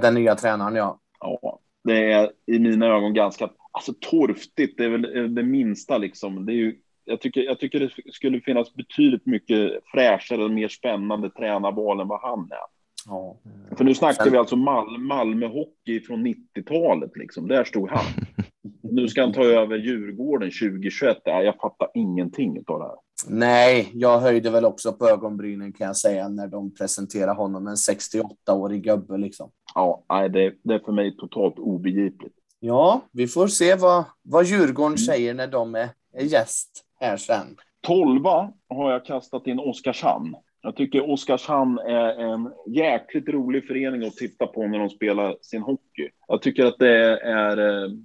Den nya tränaren, ja. Ja, det är i mina ögon ganska alltså, torftigt. Det är väl det minsta liksom. Det är ju, jag, tycker, jag tycker det skulle finnas betydligt mycket fräschare och mer spännande tränarval än vad han är. Ja. För nu snackar vi alltså Mal Malmö hockey från 90-talet liksom. Där stod han. Nu ska han ta över Djurgården 2021. Jag fattar ingenting av det här. Nej, jag höjde väl också på ögonbrynen kan jag säga när de presenterade honom, en 68-årig gubbe liksom. Ja, nej, det, det är för mig totalt obegripligt. Ja, vi får se vad, vad Djurgården mm. säger när de är, är gäst här sen. Tolva har jag kastat in Oskarshamn. Jag tycker Oskarshamn är en jäkligt rolig förening att titta på när de spelar sin hockey. Jag tycker att det är, är,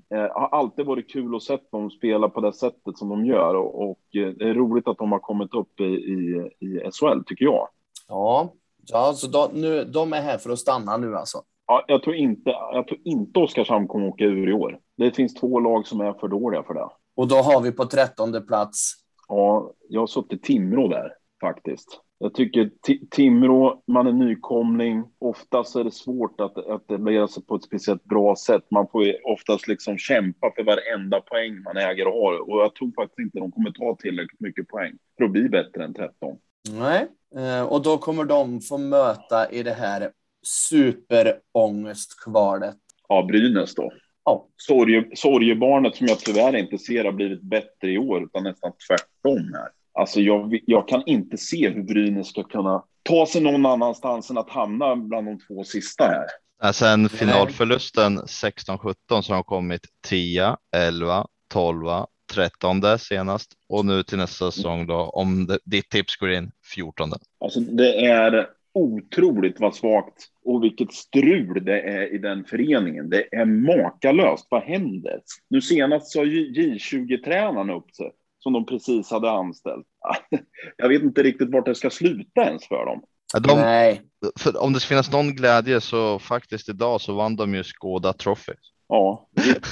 är har alltid varit kul att se dem spela på det sättet som de gör och, och det är roligt att de har kommit upp i, i, i SHL tycker jag. Ja, ja så de, nu, de är här för att stanna nu alltså. Ja, jag tror inte, jag tror inte Oskarshamn kommer åka ur i år. Det finns två lag som är för dåliga för det. Och då har vi på trettonde plats. Ja, jag har suttit Timrå där faktiskt. Jag tycker Timrå, man är nykomling. Oftast är det svårt att etablera sig på ett speciellt bra sätt. Man får oftast liksom kämpa för varenda poäng man äger och har. Och jag tror faktiskt inte de kommer ta tillräckligt mycket poäng för att bli bättre än 13. Nej, eh, och då kommer de få möta i det här superångestkvalet. Ja, Brynäs då. Ja. Sorge, sorgebarnet som jag tyvärr inte ser har blivit bättre i år, utan nästan tvärtom här. Alltså jag, jag kan inte se hur Brynäs ska kunna ta sig någon annanstans än att hamna bland de två sista här. Sen finalförlusten 16-17 så har de kommit 10, 11, 12, 13 senast och nu till nästa säsong då om det, ditt tips går in 14. Alltså det är otroligt vad svagt och vilket strul det är i den föreningen. Det är makalöst. Vad händer? Nu senast sa J20-tränaren upp sig som de precis hade anställt. Jag vet inte riktigt vart det ska sluta ens för dem. De, Nej. För om det ska finnas någon glädje så faktiskt idag så vann de ju Skåda Trophy. Ja.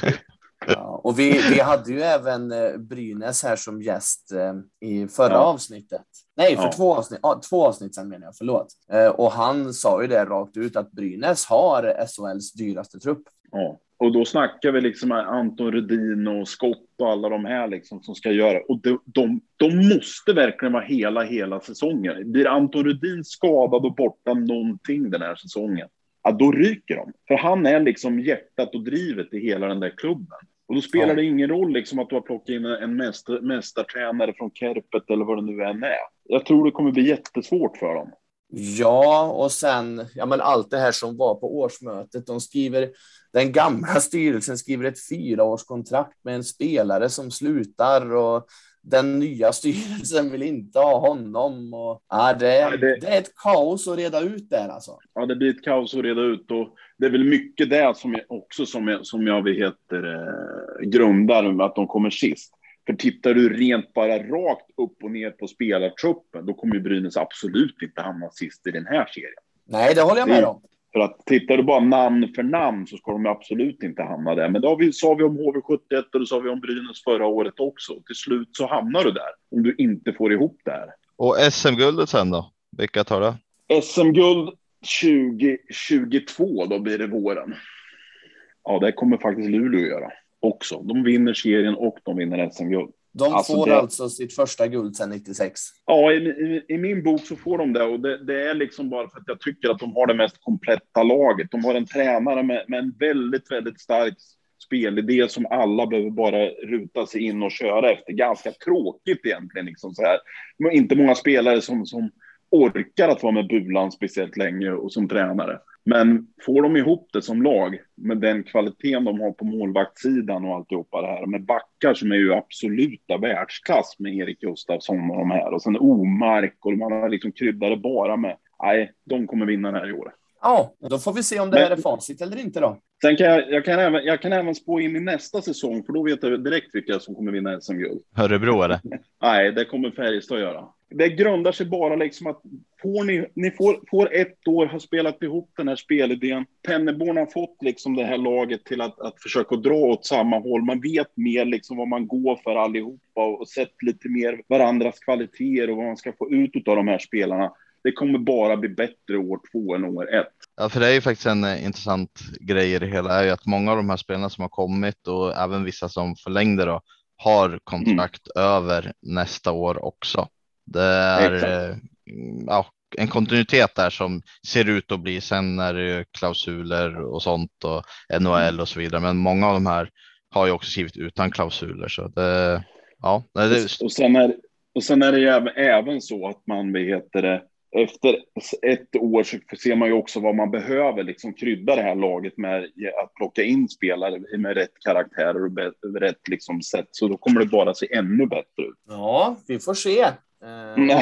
ja och vi, vi hade ju även eh, Brynäs här som gäst eh, i förra ja. avsnittet. Nej, för ja. två, avsnitt, två avsnitt sedan menar jag, förlåt. Eh, och han sa ju det rakt ut att Brynäs har SHLs dyraste trupp. Ja. Och då snackar vi liksom Anton Rudin och Skott och alla de här liksom som ska göra. Och de, de, de måste verkligen vara hela, hela säsongen. Blir Anton Rudin skadad och borta någonting den här säsongen, ja, då ryker de. För han är liksom hjärtat och drivet i hela den där klubben. Och då spelar ja. det ingen roll liksom att du har plockat in en mästar, mästartränare från Kerpet eller vad det nu än är. Jag tror det kommer bli jättesvårt för dem. Ja, och sen ja, men allt det här som var på årsmötet. De skriver, den gamla styrelsen skriver ett fyraårskontrakt med en spelare som slutar och den nya styrelsen vill inte ha honom. Och, ja, det, ja, det, det är ett kaos att reda ut där alltså. Ja, det blir ett kaos att reda ut och det är väl mycket det som jag, också som jag, som jag heter, eh, grundar att de kommer sist. För tittar du rent bara rakt upp och ner på spelartruppen, då kommer ju Brynäs absolut inte hamna sist i den här serien. Nej, det håller jag med om. För att tittar du bara namn för namn så ska de absolut inte hamna där. Men då sa vi om HV71 och det sa vi om Brynäs förra året också. Till slut så hamnar du där om du inte får ihop det här. Och SM-guldet sen då? Vilka tar det? SM-guld 2022, då blir det våren. Ja, det kommer faktiskt Luleå göra också. De vinner serien och de vinner SM-guld. De alltså får det... alltså sitt första guld sedan 96. Ja, i, i, i, min bok så får de det och det, det, är liksom bara för att jag tycker att de har det mest kompletta laget. De har en tränare med, med en väldigt, väldigt stark spelidé som alla behöver bara ruta sig in och köra efter. Ganska tråkigt egentligen, liksom så här. Inte många spelare som, som orkar att vara med Bulan speciellt länge och som tränare. Men får de ihop det som lag med den kvaliteten de har på målvaktssidan och alltihopa det här med backar som är ju absoluta världsklass med Erik Gustafsson och de här och sen Omark och man har liksom kryddat det bara med. Nej, de kommer vinna den här i år. Ja, då får vi se om det här är facit eller inte då. Sen kan jag, jag, kan även, jag kan även spå in i nästa säsong, för då vet jag direkt vilka som kommer vinna SM-guld. Örebro eller? Nej, det kommer Färjestad göra. Det grundar sig bara liksom att får ni, ni får, får ett år ha spelat ihop den här spelidén. Penneborn har fått liksom det här laget till att, att försöka dra åt samma håll. Man vet mer liksom vad man går för allihopa och, och sett lite mer varandras kvaliteter och vad man ska få ut av de här spelarna det kommer bara bli bättre år två än år ett. Ja, för det är ju faktiskt en eh, intressant grej i det hela är ju att många av de här spelarna som har kommit och även vissa som förlängde då har kontrakt mm. över nästa år också. Det är eh, ja, en kontinuitet där som ser ut att bli. Sen är det klausuler och sånt och NHL mm. och så vidare. Men många av de här har ju också skrivit utan klausuler så det. Ja, det... Och sen är och sen är det ju även, även så att man, vad heter det, efter ett år så ser man ju också vad man behöver liksom krydda det här laget med att plocka in spelare med rätt karaktärer och rätt liksom sätt. Så då kommer det bara se ännu bättre ut. Ja, vi får se. Uh...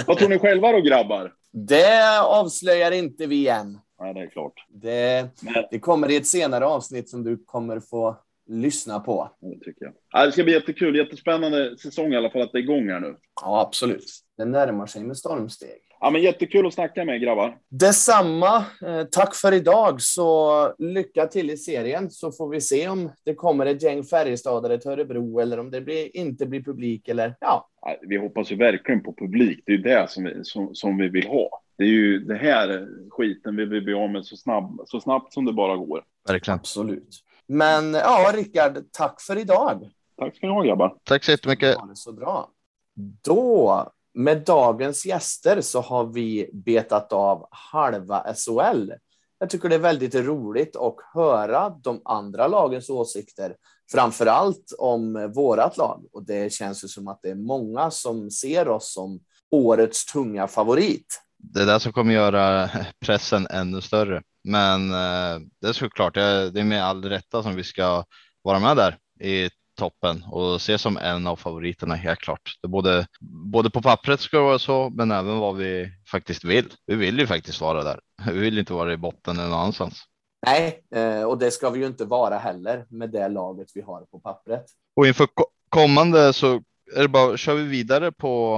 vad tror ni själva då grabbar? Det avslöjar inte vi än. Nej, det är klart. Det, det kommer i ett senare avsnitt som du kommer få lyssna på. Det tycker jag. Det ska bli jättekul. Jättespännande säsong i alla fall att det är igång här nu. Ja, absolut. Det närmar sig med stormsteg. Ja, men jättekul att snacka med grabbar. Detsamma. Eh, tack för idag. Så lycka till i serien så får vi se om det kommer ett gäng Färjestadare till Örebro eller om det blir, inte blir publik eller ja. Vi hoppas ju verkligen på publik. Det är det som vi, som, som vi vill ha. Det är ju det här skiten vi vill bli av med så, snabb, så snabbt som det bara går. Verkligen. Absolut. Men ja, Rickard, tack för idag. Tack ska ni ha grabbar. Tack så jättemycket. Ja, det så bra. Då, med dagens gäster så har vi betat av halva SHL. Jag tycker det är väldigt roligt att höra de andra lagens åsikter, framför allt om vårat lag. Och det känns ju som att det är många som ser oss som årets tunga favorit. det är det som kommer göra pressen ännu större. Men eh, det är såklart, det är med all rätta som vi ska vara med där i toppen och ses som en av favoriterna helt klart. Det både, både på pappret ska det vara så, men även vad vi faktiskt vill. Vi vill ju faktiskt vara där. Vi vill inte vara i botten eller någon annanstans. Nej, eh, och det ska vi ju inte vara heller med det laget vi har på pappret. Och inför kommande så är det bara, kör vi vidare på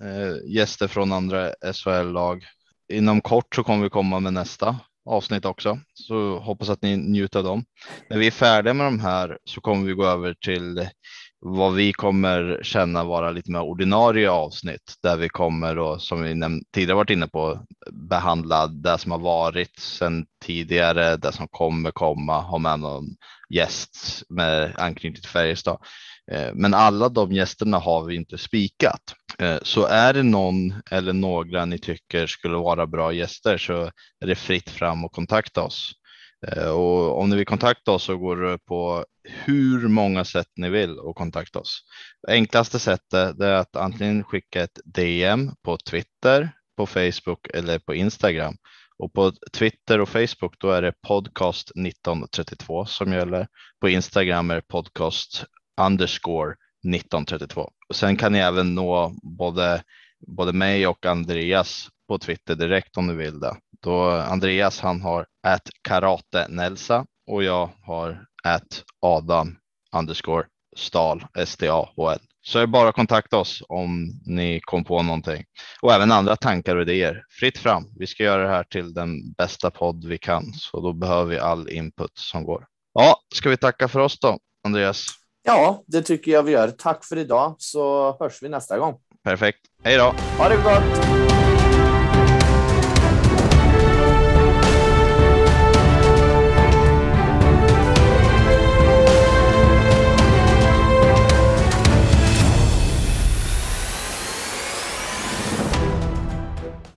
eh, gäster från andra SHL-lag. Inom kort så kommer vi komma med nästa avsnitt också, så hoppas att ni njuter av dem. När vi är färdiga med de här så kommer vi gå över till vad vi kommer känna vara lite mer ordinarie avsnitt där vi kommer då, som vi tidigare varit inne på, behandla det som har varit sedan tidigare, det som kommer komma, ha med någon gäst med anknytning till Färjestad. Eh, men alla de gästerna har vi inte spikat. Eh, så är det någon eller några ni tycker skulle vara bra gäster så är det fritt fram och kontakta oss. Eh, och om ni vill kontakta oss så går det på hur många sätt ni vill och kontakta oss. Enklaste sättet är att antingen skicka ett DM på Twitter, på Facebook eller på Instagram. Och på Twitter och Facebook då är det podcast 1932 som gäller. På Instagram är det podcast underscore 1932. Och sen kan ni även nå både, både mig och Andreas på Twitter direkt om du vill det. Då Andreas han har at karate Nelsa och jag har at Adam underscore stal S-T-A-H-L. Så är det bara att kontakta oss om ni kom på någonting och även andra tankar och idéer. Fritt fram. Vi ska göra det här till den bästa podd vi kan, så då behöver vi all input som går. Ja, ska vi tacka för oss då, Andreas? Ja, det tycker jag vi gör. Tack för idag så hörs vi nästa gång. Perfekt. Hej då. Ha det gott.